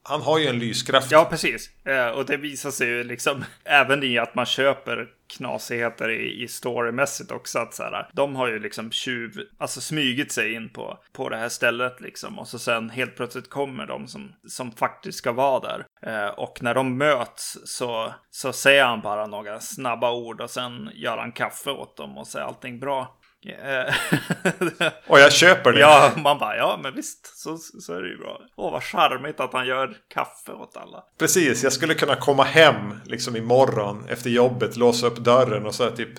han har ju en lyskraft. Ja, precis. Eh, och det visar sig ju liksom även i att man köper knasigheter i, i storymässigt också. Att så här, de har ju liksom tjuv, alltså smygit sig in på, på det här stället liksom. Och så sen helt plötsligt kommer de som, som faktiskt ska vara där. Eh, och när de möts så, så säger han bara några snabba ord och sen gör han kaffe åt dem och säger allting bra. Eh, Och jag köper det. ja, man bara, ja men visst, så, så är det ju bra. Åh, vad charmigt att han gör kaffe åt alla. Precis, jag skulle kunna komma hem liksom imorgon efter jobbet, låsa upp dörren och så typ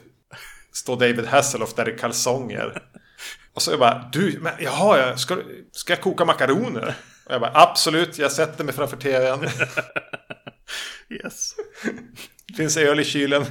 står David Hasselhoff där i kalsonger. Och så jag bara, du, men jaha, jag, ska, ska jag koka makaroner? Och jag bara, absolut, jag sätter mig framför tvn. Yes. Finns öl i kylen.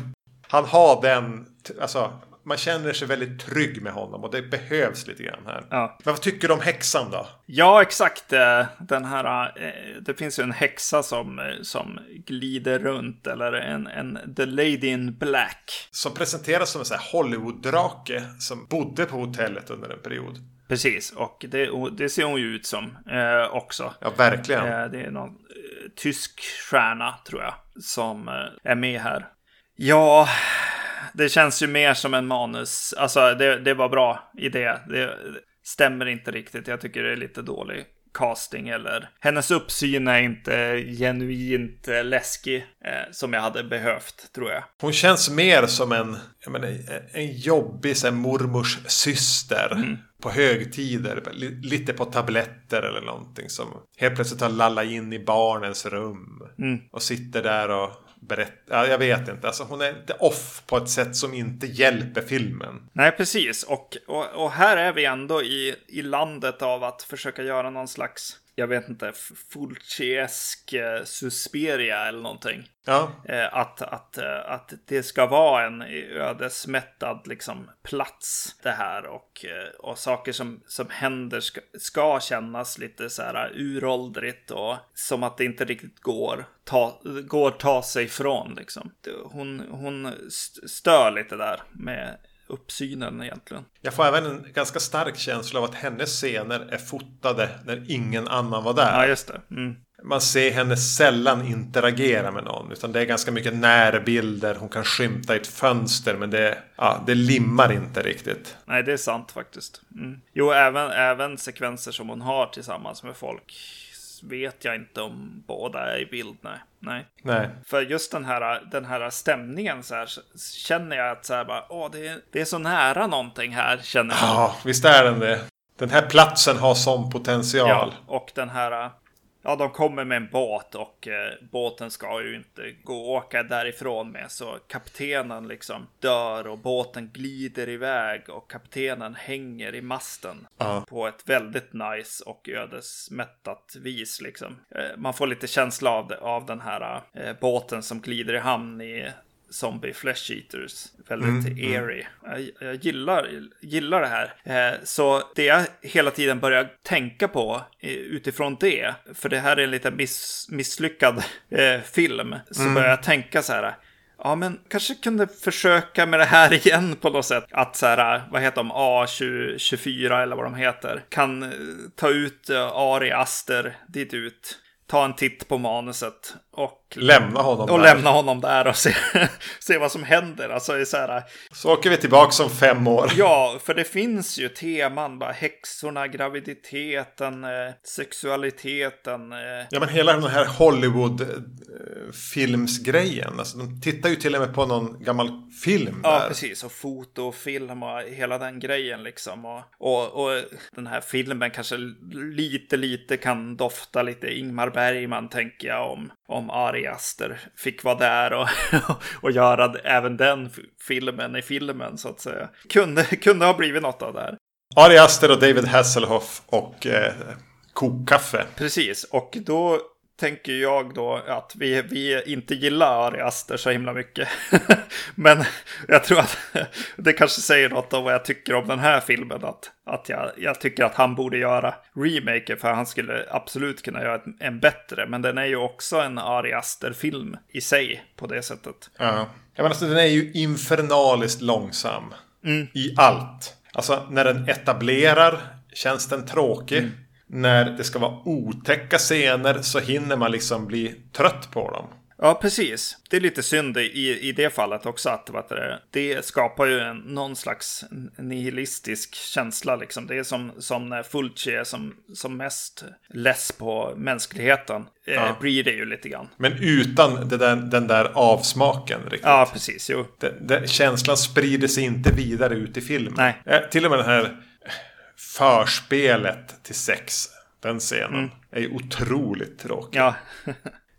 Han har den, alltså man känner sig väldigt trygg med honom och det behövs lite grann här. Ja. Men vad tycker du om häxan då? Ja, exakt. eh, Den här, eh, det finns ju en häxa som, eh, som glider runt, eller en, en The Lady in Black. Som presenteras som en sån här Hollywood-drake som bodde på hotellet under en period. Precis, och det, det ser hon ju ut som eh, också. Ja, verkligen. Eh, det är någon eh, tysk stjärna, tror jag, som är med här. Ja, det känns ju mer som en manus. Alltså, det, det var bra idé. Det stämmer inte riktigt. Jag tycker det är lite dålig casting eller hennes uppsyn är inte genuint eh, läskig eh, som jag hade behövt tror jag. Hon känns mer som en, jag menar, en jobbig så här, mormors syster. På högtider, li- lite på tabletter eller någonting. Som helt plötsligt har lallat in i barnens rum. Och sitter där och berätta, jag vet inte. Alltså, hon är lite off på ett sätt som inte hjälper filmen. Nej, precis. Och, och, och här är vi ändå i, i landet av att försöka göra någon slags, jag vet inte, Fulciesk eh, Susperia eller någonting. Ja, Eh, att, att, eh, att det ska vara en ödesmättad liksom, plats det här och, och saker som, som händer ska, ska kännas lite så här uråldrigt och som att det inte riktigt går ta, går ta sig ifrån liksom. Hon, hon st- stör lite där med uppsynen egentligen. jag får även en ganska stark känsla av att hennes scener är fotade när ingen annan var där. Ja, just det. Mm. Man ser henne sällan interagera med någon. Utan det är ganska mycket närbilder. Hon kan skymta i ett fönster. Men det, ja, det limmar inte riktigt. Nej, det är sant faktiskt. Mm. Jo, även, även sekvenser som hon har tillsammans med folk vet jag inte om båda är i bild. Nej. nej. Nej. För just den här, den här stämningen så här, känner jag att så här bara, åh, det är, det är så nära någonting här, känner jag. Ja, visst är den det. Den här platsen har sån potential. Ja, och den här, ja, de kommer med en båt och eh, båten ska ju inte gå och åka därifrån med. Så kaptenen liksom dör och båten glider iväg och kaptenen hänger i masten. Ja. På ett väldigt nice och ödesmättat vis liksom. Eh, man får lite känsla av, det, av den här eh, båten som glider i hamn i Zombie Flesh Eaters. Väldigt eerie. Jag, jag gillar, gillar det här. Eh, så det jag hela tiden börjar tänka på eh, utifrån det, för det här är en lite miss, misslyckad eh, film, så börjar jag tänka så här. Ja, men kanske kunde försöka med det här igen på något sätt. Att så här, vad heter de, A24 eller vad de heter, kan eh, ta ut Ari Aster dit ut, ta en titt på manuset och Lämna honom och där. lämna honom där och se, se vad som händer. Alltså, så här, Så åker vi tillbaka om fem år. ja, för det finns ju teman, bara häxorna, graviditeten, eh, sexualiteten. Eh, Ja men hela den här Hollywood-filmsgrejen. Alltså, de tittar ju till och med på någon gammal film Ja, där. precis. Och foto och film och hela den grejen liksom. Och, och, och den här filmen kanske lite, lite kan dofta lite Ingmar Bergman, tänker jag, om, om Ari Aster fick vara där och, och göra även den filmen i filmen, så att säga. Kunde, kunde ha blivit något av det här. Ari Aster och David Hasselhoff och eh, kokkaffe. Precis, och då tänker jag då att vi, vi inte gillar Ari Aster så himla mycket. Men jag tror att det kanske säger något om vad jag tycker om den här filmen. Att, att jag, jag tycker att han borde göra remaker för han skulle absolut kunna göra en bättre. Men den är ju också en Ari Aster-film i sig på det sättet. Ja. Jag menar, alltså, den är ju infernaliskt långsam. I allt. Alltså när den etablerar känns den tråkig. När det ska vara otäcka scener så hinner man liksom bli trött på dem. Ja, precis. Det är lite synd i, i det fallet också att vet du, det skapar ju en, någon slags nihilistisk känsla. Liksom. Det är som, som när Fulci är som, som mest less på mänskligheten. Eh, ja. blir det ju lite grann. Men utan där, den där avsmaken riktigt. Ja, precis. Jo. Det, det, känslan sprider sig inte vidare ut i filmen. Nej. Eh, till och med den här förspelet till sex. Den scenen mm. är ju otroligt tråkig. Ja.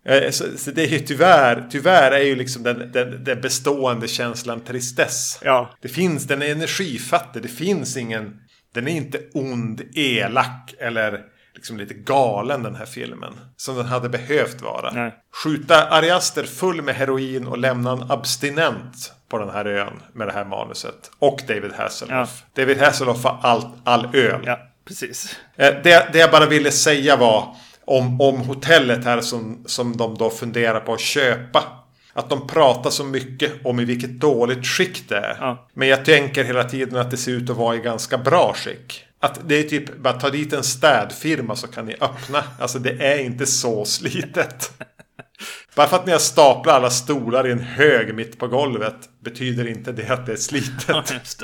Eh, så, så, det är ju tyvärr, tyvärr är ju liksom den, den, den bestående känslan tristess. Ja. Det finns, den är energifattig. Det finns ingen, den är inte ond, elak eller liksom lite galen den här filmen. Som den hade behövt vara. Nej. Skjuta Ariaster full med heroin och lämna en abstinent på den här ön med det här manuset. Och David Hasselhoff. Ja. David Hasselhoff har all, all öl. Ja, precis. Eh, det, det jag bara ville säga var om, om hotellet här som, som de då funderar på att köpa. Att de pratar så mycket om i vilket dåligt skick det är. Ja. Men jag tänker hela tiden att det ser ut att vara i ganska bra skick. Att det är typ bara ta dit en städfirma så kan ni öppna. Alltså det är inte så slitet. Bara för att ni har staplat alla stolar i en hög mitt på golvet betyder inte det att det är slitet.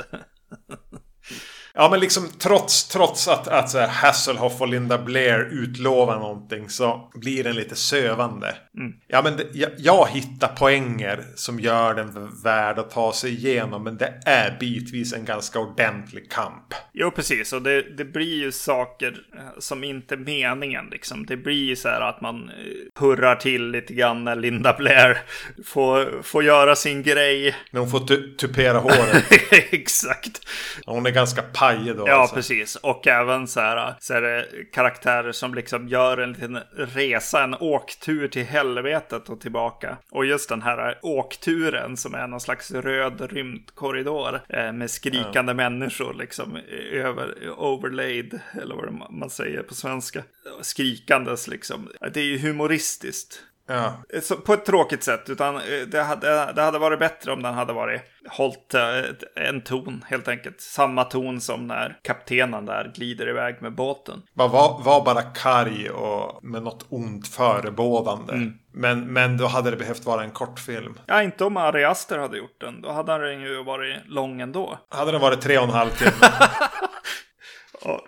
Ja, men liksom trots, trots att, att så här, Hasselhoff och Linda Blair utlovar någonting så blir den lite sövande. Mm. Ja, men det, jag, jag hittar poänger som gör den värd att ta sig igenom. Men det är bitvis en ganska ordentlig kamp. Jo, precis. Och det, det blir ju saker eh, som inte är meningen. Liksom. Det blir ju så här att man eh, hurrar till lite grann när Linda Blair får, får göra sin grej. När hon får tu tupera håret. Exakt. Hon är ganska pajig då. Ja, alltså. precis. Och även så här, så är det karaktärer som liksom gör en liten resa, en åktur till helvetet och tillbaka. Och just den här åkturen som är någon slags röd rymdkorridor eh, med skrikande ja. människor liksom över, overlaid, eller vad man säger på svenska. Skrikandes liksom. Det är ju humoristiskt. Ja. Så på ett tråkigt sätt, utan eh, det hade, det hade varit bättre om den hade varit hållit eh, en ton helt enkelt. Samma ton som när kaptenen där glider iväg med båten. Var, var bara karg och med något ont förebådande. Mm. Men, men då hade det behövt vara en kortfilm. Ja, inte om Ari Aster hade gjort den. Då hade den ju varit lång ändå. Hade den varit tre och en halv timme.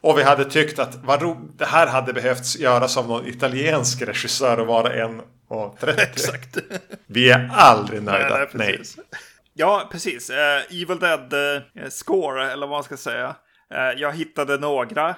Och vi hade tyckt att vad ro- det här hade behövts göras av någon italiensk regissör och vara en och 30. Exakt. Vi är aldrig nöjda. Nej, Nej. precis. Ja, precis. Eh, Evil Dead eh, score, eller vad man ska säga. Eh, jag hittade några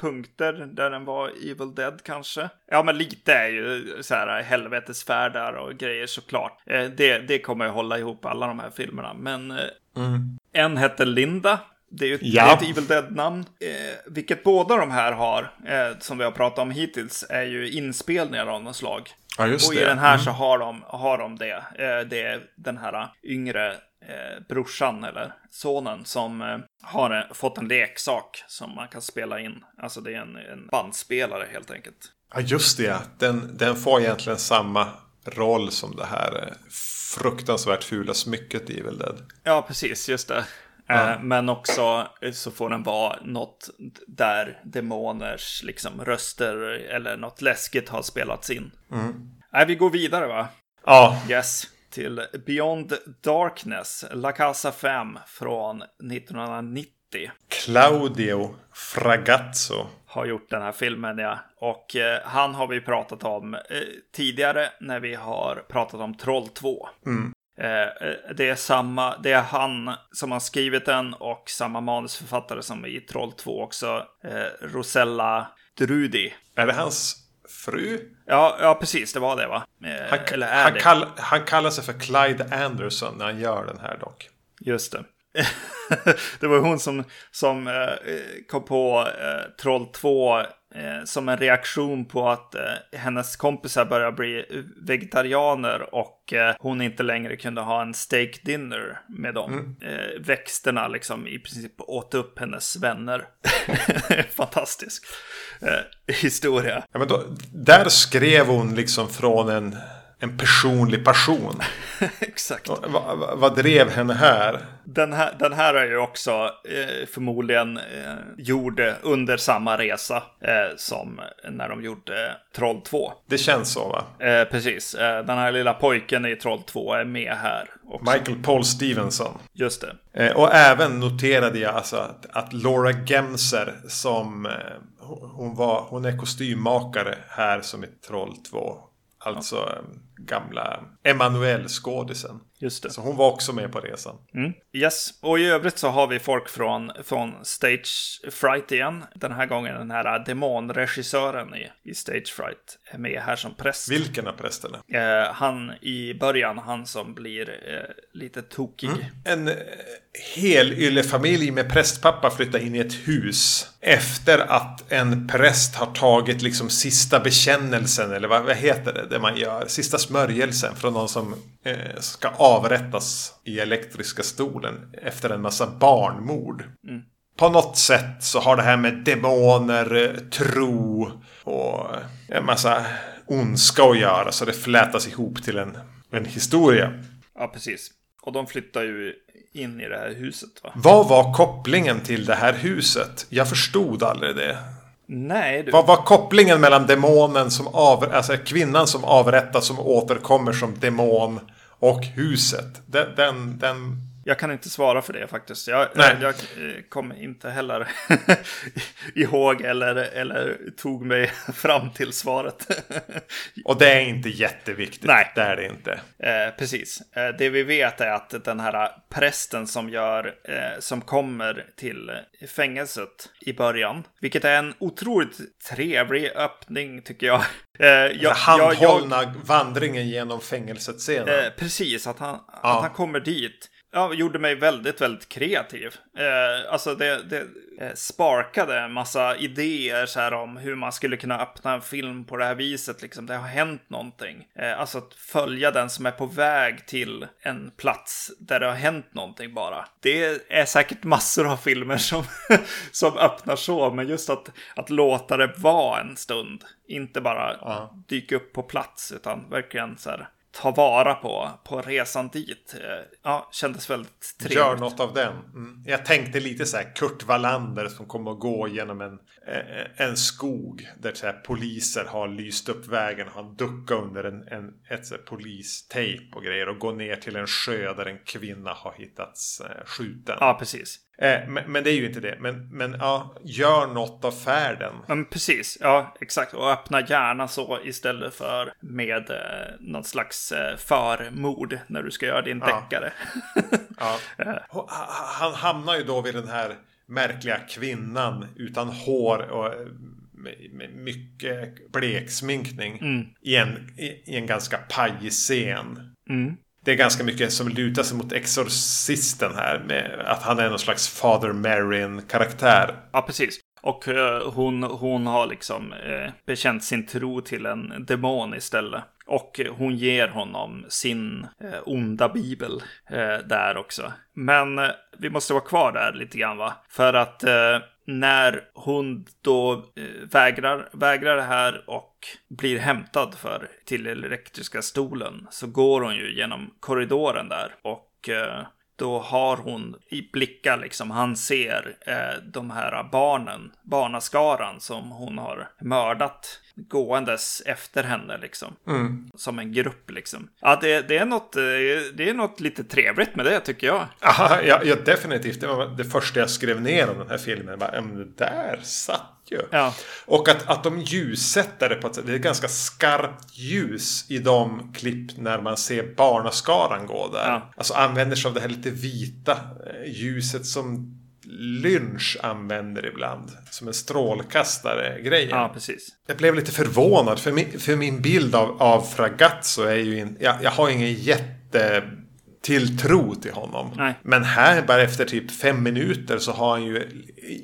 punkter där den var Evil Dead kanske. Ja, men lite är ju så här helvetesfärdar och grejer såklart. Det, det kommer att hålla ihop alla de här filmerna. Men Mm. en hette Linda. Det är ju ett, Ja. ett Evil Dead-namn. Eh, vilket båda de här har, eh, som vi har pratat om hittills, är ju inspelningar av något slag. Ja, och det. i den här Mm. så har de, har de det. Eh, det är den här yngre eh, brorsan eller sonen som eh, har en, fått en leksak som man kan spela in. Alltså det är en, en bandspelare helt enkelt. Ja, just det. Den, den får egentligen samma roll som det här eh, fruktansvärt fula smycket i Evil Dead. Ja, precis, just det. Ja. Eh, Men också eh, så får den vara något där demoners liksom, röster eller något läskigt har spelats in. Mm. Nej, vi går vidare va? Ja, Yes. Till Beyond Darkness, La Casa 5 från 1990. Claudio Fragazzo. Har gjort den här filmen ja. Och eh, han har vi pratat om eh, tidigare när vi har pratat om Troll 2. Mm. Eh, det är samma, det är han som har skrivit den och samma manusförfattare som i Troll 2 också. Eh, Rosella Drudi. Är det hans fru? Ja, ja, precis, det var det va? Eh, Han, eller är han, det? kall, han kallar sig för Clyde Anderson när han gör den här dock. Just det. det var hon som, som kom på Troll 2 eh, som en reaktion på att eh, hennes kompisar började bli vegetarianer och eh, hon inte längre kunde ha en steak dinner med dem. Eh, växterna liksom i princip åt upp hennes vänner. Fantastisk eh, historia. Ja, men då, där skrev hon liksom från en, en personlig passion. Exakt. Vad, vad- vad drev henne här? Den här, den här är ju också eh, förmodligen eh, gjord under samma resa eh, som när de gjorde Troll 2. Det känns så va? Eh, precis, eh, den här lilla pojken i Troll 2 är med här också. Michael Paul Stevenson. Just det. Eh, och även noterade jag alltså att, att Laura Gemser som hon- var, hon är kostymmakare här som i Troll 2. Alltså eh, gamla Emanuel-skådisen. Just det. Så hon var också med på resan. Mm. Yes, och i övrigt så har vi folk från, från Stage Fright igen. Den här gången den här demonregissören i, i Stage Fright är med här som präst. Vilken av prästerna? Eh, han i början, han som blir eh, lite tokig. En eh, helyllefamilj med prästpappa flyttar in i ett hus. Efter att en präst har tagit liksom sista bekännelsen, eller vad, vad heter det, det man gör? Sista smörjelsen från någon som eh, ska avrättas i elektriska stolen efter en massa barnmord. På något sätt så har det här med demoner, eh, tro och en massa ondska att göra. Så det flätas ihop till en, en historia. Ja, precis. Och de flyttar ju in i det här huset va? Vad var kopplingen till det här huset? Jag förstod aldrig det. Nej, du. Vad var kopplingen mellan demonen som av, alltså kvinnan som avrättas som återkommer som demon och huset? Den, den, den jag kan inte svara för det faktiskt. Jag, Nej. jag, jag eh, kommer inte heller ihåg eller, eller tog mig fram till svaret. och det är inte jätteviktigt. Nej. Det är det inte. Eh, precis. Eh, det vi vet är att den här prästen som gör, eh, som kommer till eh, fängelset i början, vilket är en otroligt trevlig öppning tycker jag. Eh, jag, Den jag, jag handhållna vandringen genom fängelset-scenen. eh, precis, att han, att han kommer dit. Ja, gjorde mig väldigt, väldigt kreativ. Eh, alltså det, det eh, sparkade en massa idéer så här om hur man skulle kunna öppna en film på det här viset. Liksom. Det har hänt någonting. Eh, alltså att följa den som är på väg till en plats där det har hänt någonting bara. Det är säkert massor av filmer som, som öppnar så, men just att, att låta det vara en stund. Inte bara Ja. dyka upp på plats, utan verkligen så här ta vara på, på resan dit. Eh, Ja, kändes väldigt trevligt. Gör något av den. Mm. Jag tänkte lite så här Kurt Wallander som kommer att gå genom en, eh, en skog. Där så här, poliser har lyst upp vägen. Han duckar under en, en, ett så här, polistejp och grejer. Och går ner till en sjö där en kvinna har hittats eh, skjuten. Ja, precis. Eh, men, men det är ju inte det. Men, men ja, gör något av färden. Men precis, ja exakt. Och öppna gärna så istället för med eh, något slags eh, förmord när du ska göra din Ja. deckare. Ja. Ha- Han hamnar ju då vid den här märkliga kvinnan utan hår och eh, med, mycket bleksminkning. I, en, i, I en ganska pajig scen. Mm. Det är ganska mycket som lutar sig mot Exorcisten här. Med att han är någon slags Father Marin-karaktär. Ja, precis. Och eh, hon, hon har liksom eh, bekänt sin tro till en demon istället. Och hon ger honom sin eh, onda bibel eh, där också. Men eh, vi måste vara kvar där lite grann va? För att eh, när hon då eh, vägrar, vägrar det här och blir hämtad för till elektriska stolen så går hon ju genom korridoren där och eh, då har hon i blickar liksom, han ser eh, de här barnen, barnaskaran som hon har mördat gåendes efter henne liksom. Som en grupp liksom. Ja, det, det, är något, eh, det är något lite trevligt med det tycker jag. Aha, ja, ja, definitivt. Det var det första jag skrev ner om den här filmen. Bara, "Ja, men det där satt ju. Ja. Och att, att de ljussätter det på ett sätt. Det är ganska skarpt ljus i de klipp när man ser barnaskaran gå där. Ja. Alltså använder sig av det här lite vita eh, ljuset som Lynch använder ibland. Som en strålkastare-grejen. Ja, precis. Jag blev lite förvånad för min, för min bild av, av Fragazzo är ju in, jag, jag har ingen jätte tilltro till honom. Nej. Men här bara efter typ fem minuter så har han ju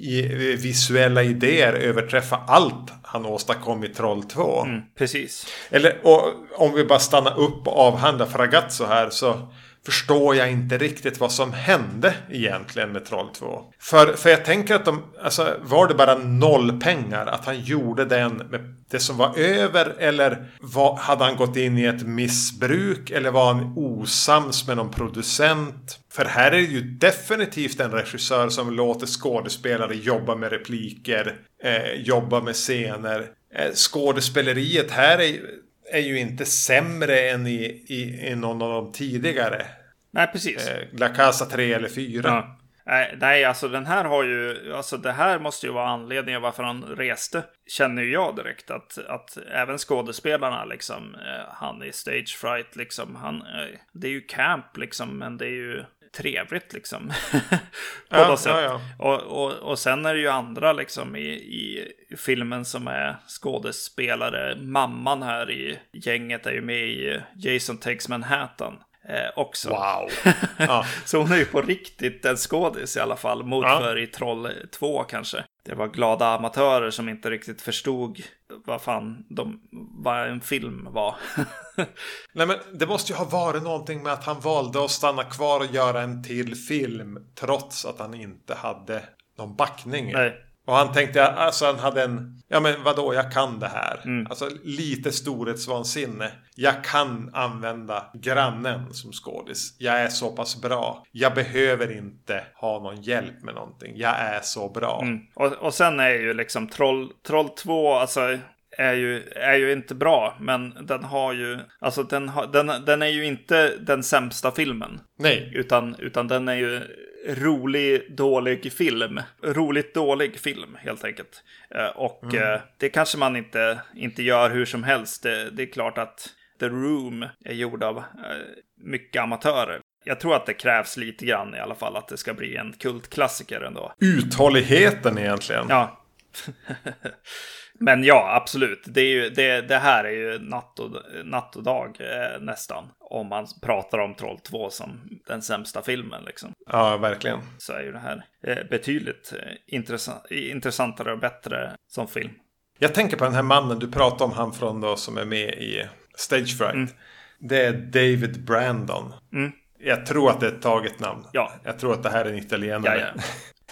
i, visuella idéer överträffat allt han åstadkom i Troll 2. Mm, precis. Eller och, om vi bara stannar upp och avhandlar Fragazzo här så förstår jag inte riktigt vad som hände egentligen med Troll 2. För, för jag tänker att de, alltså var det bara noll pengar att han gjorde den med det som var över eller var, hade han gått in i ett missbruk eller var han osams med någon producent? För här är det ju definitivt en regissör som låter skådespelare jobba med repliker, eh, jobba med scener. Eh, skådespeleriet här är, är ju inte sämre än i, i, i någon av de tidigare. Nej, precis. Eh, La Casa 3 eller 4. Ja. Nej, alltså den här har ju, alltså det här måste ju vara anledningen varför han reste. Känner ju jag direkt att, att även skådespelarna liksom, eh, han i stage fright liksom, han, eh, det är ju camp liksom, men det är ju trevligt liksom. på Ja, något sätt. ja, ja. Och, och, och sen är det ju andra liksom i, i filmen som är skådespelare. Mamman här i gänget är ju med i Jason Takes Manhattan. Eh, också. Wow. Ja. Så hon är ju på riktigt en skådis i alla fall. Mot Ja. för i Troll 2 kanske. Det var glada amatörer som inte riktigt förstod vad fan de, vad en film var. Nej men det måste ju ha varit någonting med att han valde att stanna kvar och göra en till film. Trots att han inte hade någon backning. Nej. Och han tänkte, alltså han hade en, ja men vadå, jag kan det här. Mm. Alltså lite storhetsvansinne. Jag kan använda grannen som skådis. Jag är så pass bra. Jag behöver inte ha någon hjälp med någonting. Jag är så bra. Mm. Och, och sen är ju liksom Troll, Troll 2, alltså är ju, är ju inte bra, men den har ju, alltså den, har, den, den är ju inte den sämsta filmen. Nej, Utan, utan den är ju rolig, dålig film. Roligt dålig film, helt enkelt. Eh, Och eh, det kanske man inte, inte gör hur som helst. Det, det är klart att The Room är gjord av eh, mycket amatörer. Jag tror att det krävs lite grann i alla fall att det ska bli en kultklassiker ändå. uthålligheten egentligen. Ja. Men ja, absolut. Det, är ju, det, det här är ju natt och, natt och dag eh, nästan. Om man pratar om Troll 2 som den sämsta filmen liksom. Ja, verkligen. Så är ju det här eh, betydligt eh, intressant, intressantare och bättre som film. Jag tänker på den här mannen du pratade om, han från då som är med i Stage Fright. Mm. Det är David Brandon. Jag tror att det är ett taget namn. Ja. Jag tror att det här är en italienare. Ja, ja.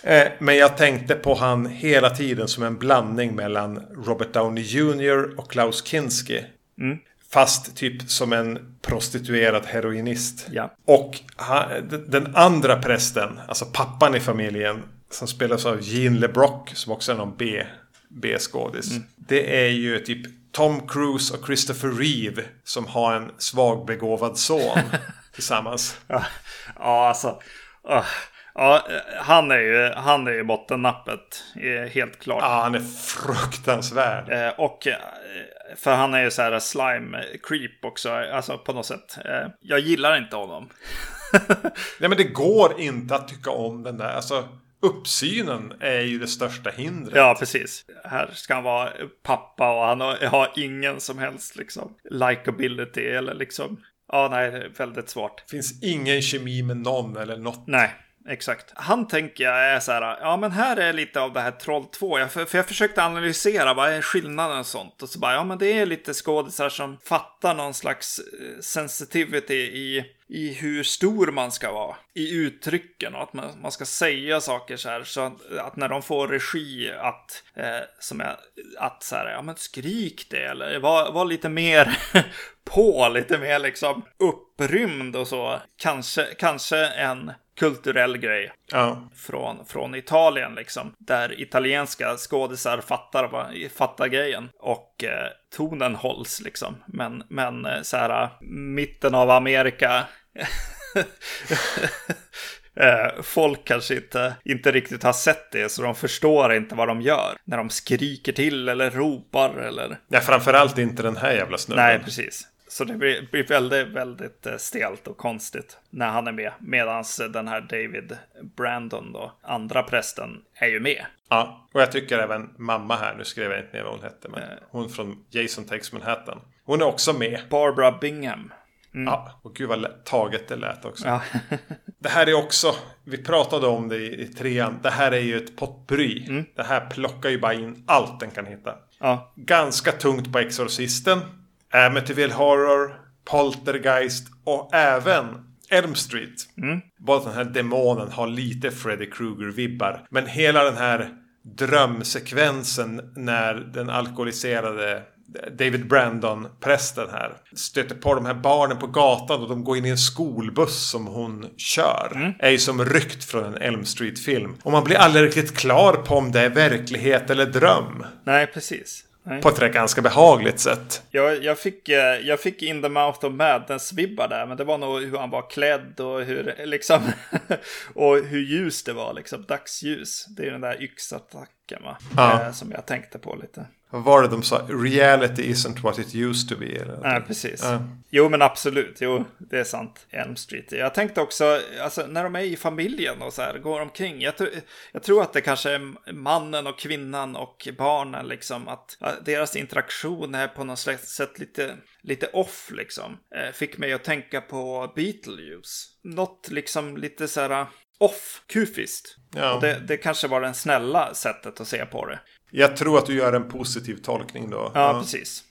Eh, Men jag tänkte på han hela tiden som en blandning mellan Robert Downey Jr. och Klaus Kinski. Mm. Fast typ som en prostituerad heroinist. Ja. Och han, den andra prästen, alltså pappan i familjen, som spelas av Gene LeBrock, som också är någon B, B-skådis. Mm. Det är ju typ Tom Cruise och Christopher Reeve som har en svagbegåvad son tillsammans. Ja, ja alltså. ah, Ja, han är ju, han är ju bottennappet. eh, Helt klart. Ja, han är fruktansvärd. Eh, och eh, för han är ju så här slime creep också. Alltså på något sätt. Jag gillar inte honom. Nej, men det går inte att tycka om den där. Alltså, uppsynen är ju det största hindret. Ja, precis. Här ska han vara pappa och han har, ingen som helst liksom likability eller liksom. Ja, nej, väldigt svårt. finns ingen kemi med någon eller något. Nej, exakt. Han tänker jag är så här, ja men här är lite av det här Troll 2. Jag, för, för jag försökte analysera, vad är skillnaden och sånt? Och så bara, ja men det är lite skådisar som fattar någon slags eh, sensitivity i, i hur stor man ska vara. I uttrycken och att man, man ska säga saker så här. Så att, att när de får regi att, eh, som jag, att så här, ja men skrik det eller var, var lite mer på, lite mer liksom upprymd och så. Kanske, kanske en kulturell grej Ja. från, från Italien liksom. Där italienska skådisar fattar, fattar grejen. Och eh, tonen hålls liksom. Men, men eh, så här, mitten av Amerika. eh, folk kanske inte, inte riktigt har sett det, så de förstår inte vad de gör. När de skriker till eller ropar eller... Nej, framförallt inte den här jävla snubben. Nej, precis. Så det blir, blir väldigt, väldigt eh, stelt och konstigt när han är med. Medan den här David Brandon då, andra prästen, är ju med. Ja, och jag tycker även mamma här, nu skrev jag inte ner vad hon hette, Eh. men hon från Jason Takes Manhattan. Hon är också med. Barbara Bingham. Ja, och gud vad taget det lät också. Ja, Det här är också, vi pratade om det i, i trean, det här är ju ett potpurri. Mm. Det här plockar ju bara in allt den kan hitta. ja, Ganska tungt på Exorcisten, Amityville Horror, Poltergeist och även Elm Street. Mm. Bara den här demonen har lite Freddy Krueger-vibbar. Men hela den här drömsekvensen när den alkoholiserade David Brandon, prästen här, stöter på de här barnen på gatan och de går in i en skolbuss som hon kör. Mm. Är ju som ryckt från en Elm Street-film. Och man blir aldrig riktigt klar på om det är verklighet eller dröm. Nej, precis. Nej. På ett ganska behagligt sätt. Jag, jag, fick, eh, jag fick In the Mouth of Madness-vibbar där, men det var nog hur han var klädd och hur, liksom, och hur ljus det var, liksom, dagsljus. Det är den där yxattacken, va? Ja. Eh, som jag tänkte på lite. Vad var det de sa? Reality isn't what it used to be. Eller? Nej, precis. Ja. Jo, men absolut. Jo, det är sant. Elm Street. Jag tänkte också, alltså, när de är i familjen och så här, går omkring. Jag, jag tror att det kanske är mannen och kvinnan och barnen, liksom. Att, att deras interaktion är på något sätt lite, lite off, liksom. Eh, fick mig att tänka på Beetlejuice. Något liksom lite så här off, kufiskt. Ja. Och det, det kanske var det snälla sättet att se på det. Jag tror att du gör en positiv tolkning då. Ja, ja. precis.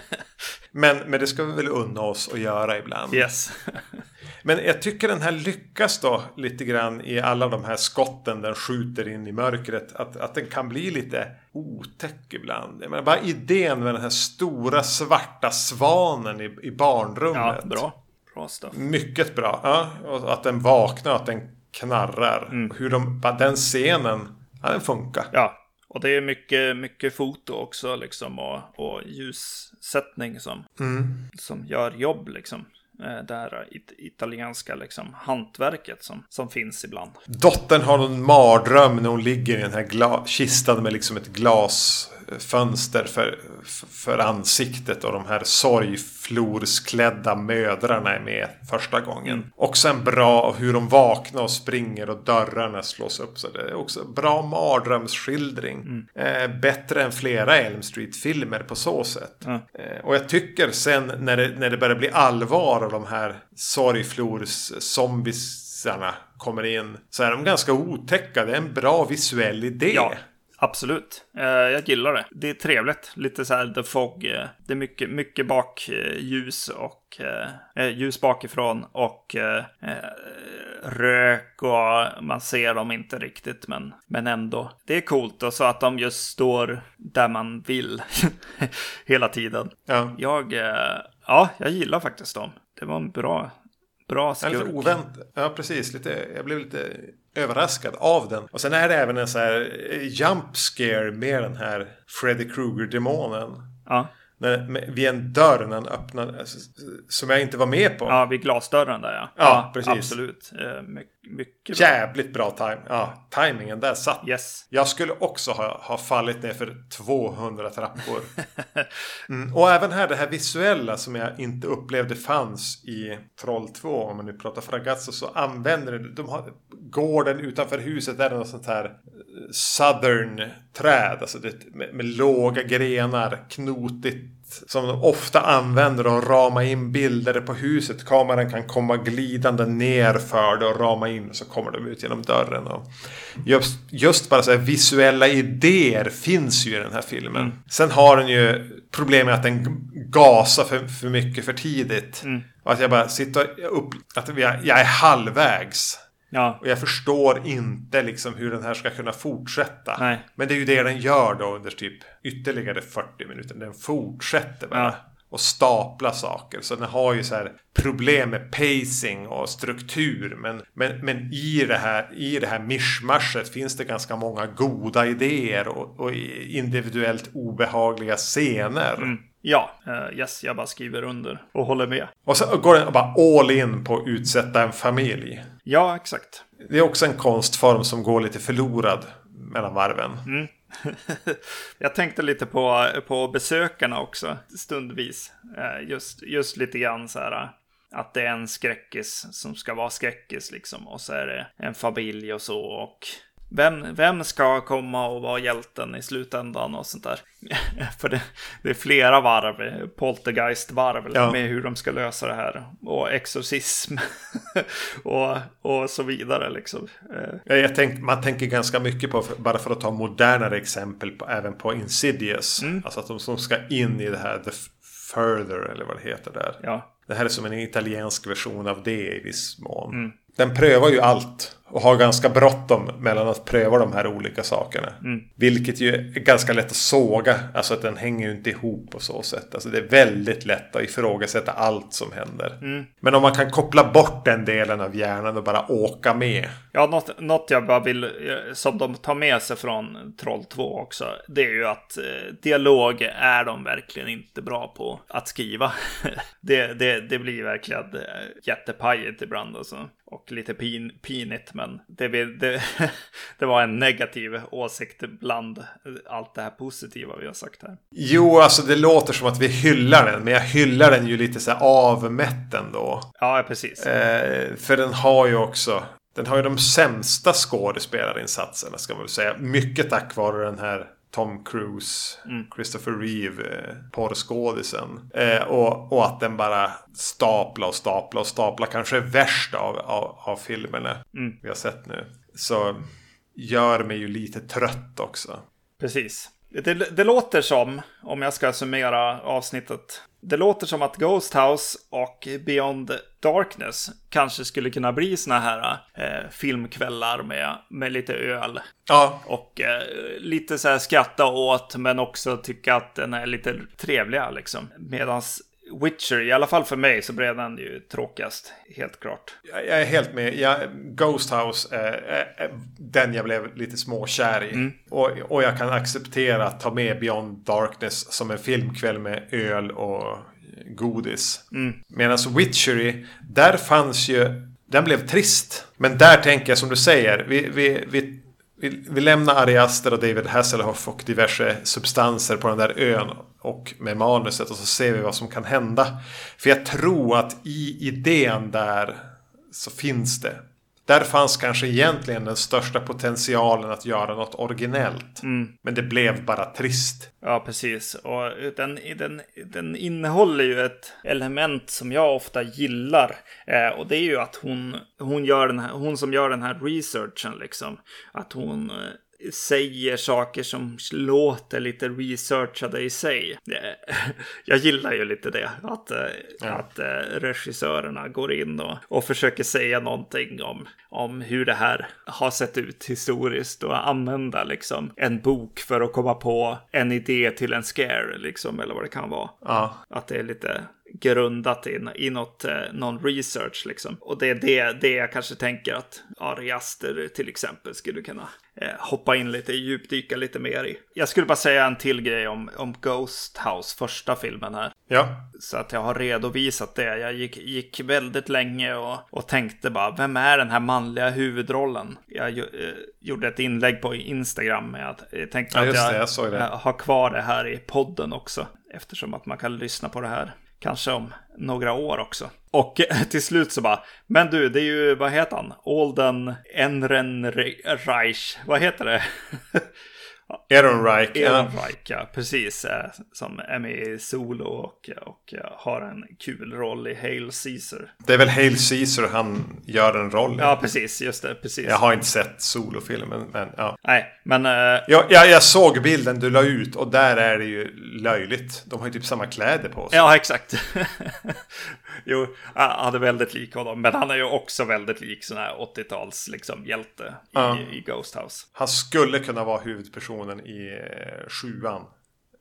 men, men det ska vi väl unna oss att göra ibland. Yes. men jag tycker den här lyckas då lite grann i alla de här skotten den skjuter in i mörkret. Att, att den kan bli lite otäck ibland. Men bara idén med den här stora svarta svanen i, i barnrummet. Ja, bra. Bra stuff. Mycket bra. Ja, och att den vaknar, att den knarrar. Mm. Hur de, den scenen, ja, den funkar. Ja, och det är mycket, mycket foto också liksom och, och ljussättning som, mm. som gör jobb liksom. Eh, det här it italienska liksom, hantverket som, som finns ibland. Dottern har någon mardröm när hon ligger i den här kistan med liksom ett glasfönster för, för ansiktet och de här sorgflorsklädda mödrarna är med första gången. Mm. Också en bra hur de vaknar och springer och dörrarna slås upp. Så det är också bra mardrömsskildring. Mm. Eh, bättre än flera Elm Street-filmer på så sätt. Mm. Eh, och jag tycker sen när det, när det börjar bli allvar och de här sorgflors zombiesarna kommer in så är de ganska otäcka. Det är en bra visuell idé. Ja. Absolut. Eh, jag gillar det. Det är trevligt. Lite så här The Fog. Eh, det är mycket, mycket bakljus och eh, ljus bakifrån och eh, rök och man ser dem inte riktigt men, men ändå. Det är coolt och så att de just står där man vill hela tiden. Ja. Jag, ja, jag gillar faktiskt dem. Det var en bra, bra skurk. Lite oväntat. Ja, precis. Lite, jag blev lite överraskad av den. Och sen är det även en så här jump scare med den här Freddy Krueger-demonen. Ja. När, vid en dörr när den öppnar. Alltså, som jag inte var med på. Ja, vid glasdörren där ja. Ja, ja precis. Absolut. Eh, My mycket bra. Jävligt bra time. Ja, timingen där satt. Yes. Jag skulle också ha, ha fallit ner för 200 trappor. mm. Och även här det här visuella som jag inte upplevde fanns i Troll 2. Om man nu pratar fragazzo så använder det. De har, gården utanför huset är det något sånt här eh, southern träd. Alltså det, med, med låga grenar, knotigt som de ofta använder och rama in bilder på huset. Kameran kan komma glidande ner för det och rama in så kommer de ut genom dörren. Och just, just bara så här visuella idéer finns ju i den här filmen. Mm. Sen har den ju problemet att den gasar för, för mycket för tidigt. Mm. Och att jag bara sitter upp, att jag, jag är halvvägs. Ja. Och jag förstår inte liksom hur den här ska kunna fortsätta. Nej. Men det är ju det den gör då under typ ytterligare 40 minuter. Den fortsätter bara. Ja. Och stapla saker. Så den har ju så här problem med pacing och struktur. Men, men, men i, det här, i det här mischmaschet finns det ganska många goda idéer. Och, och individuellt obehagliga scener. Mm. Ja, uh, yes, jag bara skriver under och håller med. Och så går den bara all in på att utsätta en familj. Ja, exakt. Det är också en konstform som går lite förlorad mellan varven. Mm. jag tänkte lite på, på besökarna också stundvis. Uh, just, just lite grann så här att det är en skräckis som ska vara skräckis liksom. Och så är det en familj och så. Och vem, vem ska komma och vara hjälten i slutändan och sånt där? För det, det, är flera varv, poltergeist-varv ja. med hur de ska lösa det här. Och exorcism och, och så vidare liksom. Jag tänk, man tänker ganska mycket på, bara för att ta modernare exempel, på, även på Insidious. Mm. Alltså att de som ska in i det här The Further eller vad det heter där. Ja. Det här är som en italiensk version av det i viss mån. Mm. Den prövar ju allt och har ganska bråttom mellan att pröva de här olika sakerna. Mm. Vilket ju är ganska lätt att såga. Alltså att den hänger ju inte ihop på så sätt. Alltså det är väldigt lätt att ifrågasätta allt som händer. Mm. Men om man kan koppla bort den delen av hjärnan och bara åka med. Ja, något, något jag bara vill, som de tar med sig från Troll 2 också. Det är ju att eh, dialog är de verkligen inte bra på att skriva. det, det, det blir verkligen eh, jättepajigt ibland alltså. Och lite pin, pinigt men det, det, det, var en negativ åsikt bland allt det här positiva vi har sagt här. Jo, alltså det låter som att vi hyllar den, men jag hyllar den ju lite så här avmätt ändå. Ja, precis. Eh, för den har ju också, den har ju de sämsta skådespelarinsatserna ska man väl säga. Mycket tack vare den här Tom Cruise, mm. Christopher Reeve, eh, porrskådisen. Eh, och, och att den bara staplar och staplar och staplar. Kanske är värst av, av, av filmerna mm. vi har sett nu. Så gör mig ju lite trött också. Precis. Det, det, låter som, om jag ska summera avsnittet. Det låter som att Ghost House och Beyond Darkness kanske skulle kunna bli såna här eh, filmkvällar med, med lite öl. Ja. Och eh, lite så här skratta åt, men också tycka att den är lite trevliga liksom. Medans Witcher, i alla fall för mig, så blev den ju tråkigast. Helt klart. Jag är helt med. Jag, Ghost House är, är, den jag blev lite småkär i. Mm. Och, och jag kan acceptera att ta med Beyond Darkness som en filmkväll med öl och godis. Mm. Medan Witchery, där fanns ju... Den blev trist. Men där tänker jag som du säger. Vi, vi, vi, vi, vi lämnar Ari Aster och David Hasselhoff och diverse substanser på den där ön och med manuset och så ser vi vad som kan hända. För jag tror att i idén där så finns det. Där fanns kanske egentligen den största potentialen att göra något originellt. Mm. Men det blev bara trist. Ja, precis. Och den, den, den innehåller ju ett element som jag ofta gillar. Eh, och det är ju att hon, hon, gör den här, hon som gör den här researchen, liksom. Att hon eh, säger saker som låter lite researchade i sig. Jag gillar ju lite det. Att, eh, ja. att eh, regissörerna går in och, och försöker säga någonting om, om hur det här har sett ut historiskt och använda liksom en bok för att komma på en idé till en scare liksom eller vad det kan vara. Ja. Att det är lite grundat i, i något, eh, någon research liksom. Och det är det, det jag kanske tänker att Ari Aster till exempel skulle kunna eh, hoppa in lite, djupdyka lite mer i. Jag skulle bara säga en till grej om, om Ghost House, första filmen här. Ja. Så att jag har redovisat det. Jag gick, gick väldigt länge och, och tänkte bara, vem är den här manliga huvudrollen? Jag eh, gjorde ett inlägg på Instagram med att jag tänkte ja, att jag, det, jag har kvar det här i podden också. Eftersom att man kan lyssna på det här Kanske om några år också. Och till slut så bara, men du, det är ju, vad heter han? Olden Enrenreich, vad heter det? Ehrenreich. Ehrenreich, ja. Precis. Eh, som är med i Solo och, och har en kul roll i Hail Caesar. Det är väl Hail Caesar han gör en roll i. Ja, precis. Just det. Precis. Jag har inte sett Solo-filmen, men ja. Nej, men... Uh... Jag, jag, jag, såg bilden du la ut och där är det ju löjligt. De har ju typ samma kläder på sig. Ja, exakt. jo, han är väldigt lik honom. Men han är ju också väldigt lik sån här 80-tals liksom, hjälte i, i Ghost House. Han skulle kunna vara huvudpersonen i eh, sjuan.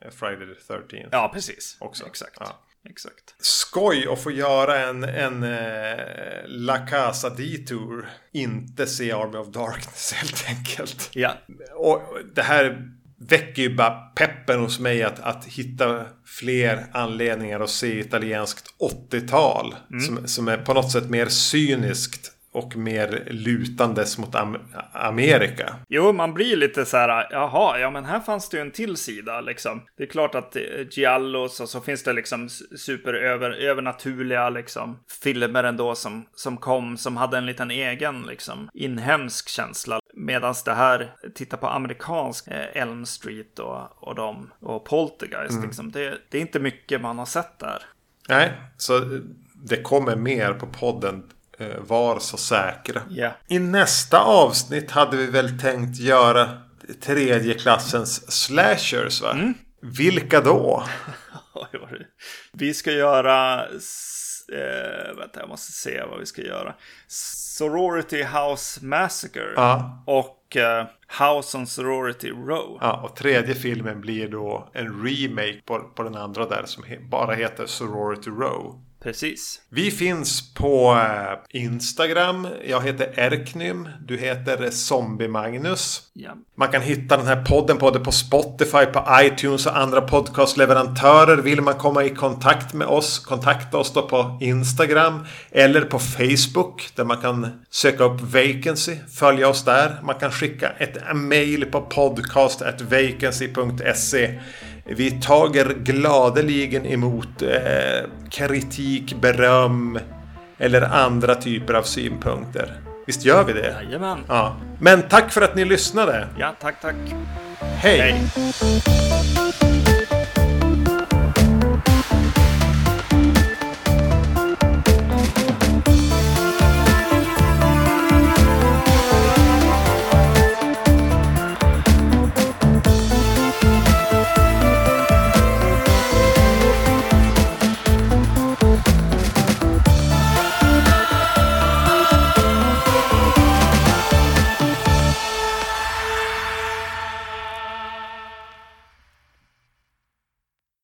Eh, Friday the 13th. Ja, precis. Också. Exakt. Ja. Exakt. Skoj att få göra en, en eh, La Casa Detour. Inte se Army of Darkness helt enkelt. Ja. Och det här väcker ju bara peppen hos mig att, att hitta fler anledningar att se italienskt 80-tal. Mm. Som, som är på något sätt mer cyniskt och mer lutandes mot Am Amerika. Jo, man blir lite så här, jaha, ja men här fanns det ju en till sida liksom. Det är klart att eh, Giallos och så finns det liksom superövernaturliga liksom filmer ändå som, som kom som hade en liten egen liksom inhemsk känsla. Medan det här, titta på amerikansk eh, Elm Street och, och de och Poltergeist mm. liksom. Det, det är inte mycket man har sett där. Nej, så det kommer mer på podden var så säkra. Yeah. I nästa avsnitt hade vi väl tänkt göra tredje klassens slashers va? Mm. Vilka då? Vi ska göra... Eh, vänta, jag måste se vad vi ska göra. Sorority House Massacre. Ja. Och eh, House on Sorority Row. Ja, och tredje filmen blir då en remake på, på den andra där som he, bara heter Sorority Row. Precis. Vi finns på eh, Instagram. Jag heter Erknym. Du heter Zombie Magnus. Ja. Man kan hitta den här podden både på Spotify, på iTunes och andra podcastleverantörer. Vill man komma i kontakt med oss, kontakta oss då på Instagram eller på Facebook där man kan söka upp Vacancy. Följa oss där. Man kan skicka ett mail på podcast.vacancy.se. Vi tager gladeligen emot eh, kritik, beröm eller andra typer av synpunkter. Visst gör vi det? Jajamän. Ja. Men tack för att ni lyssnade. Ja, tack, tack. Hej. Hej.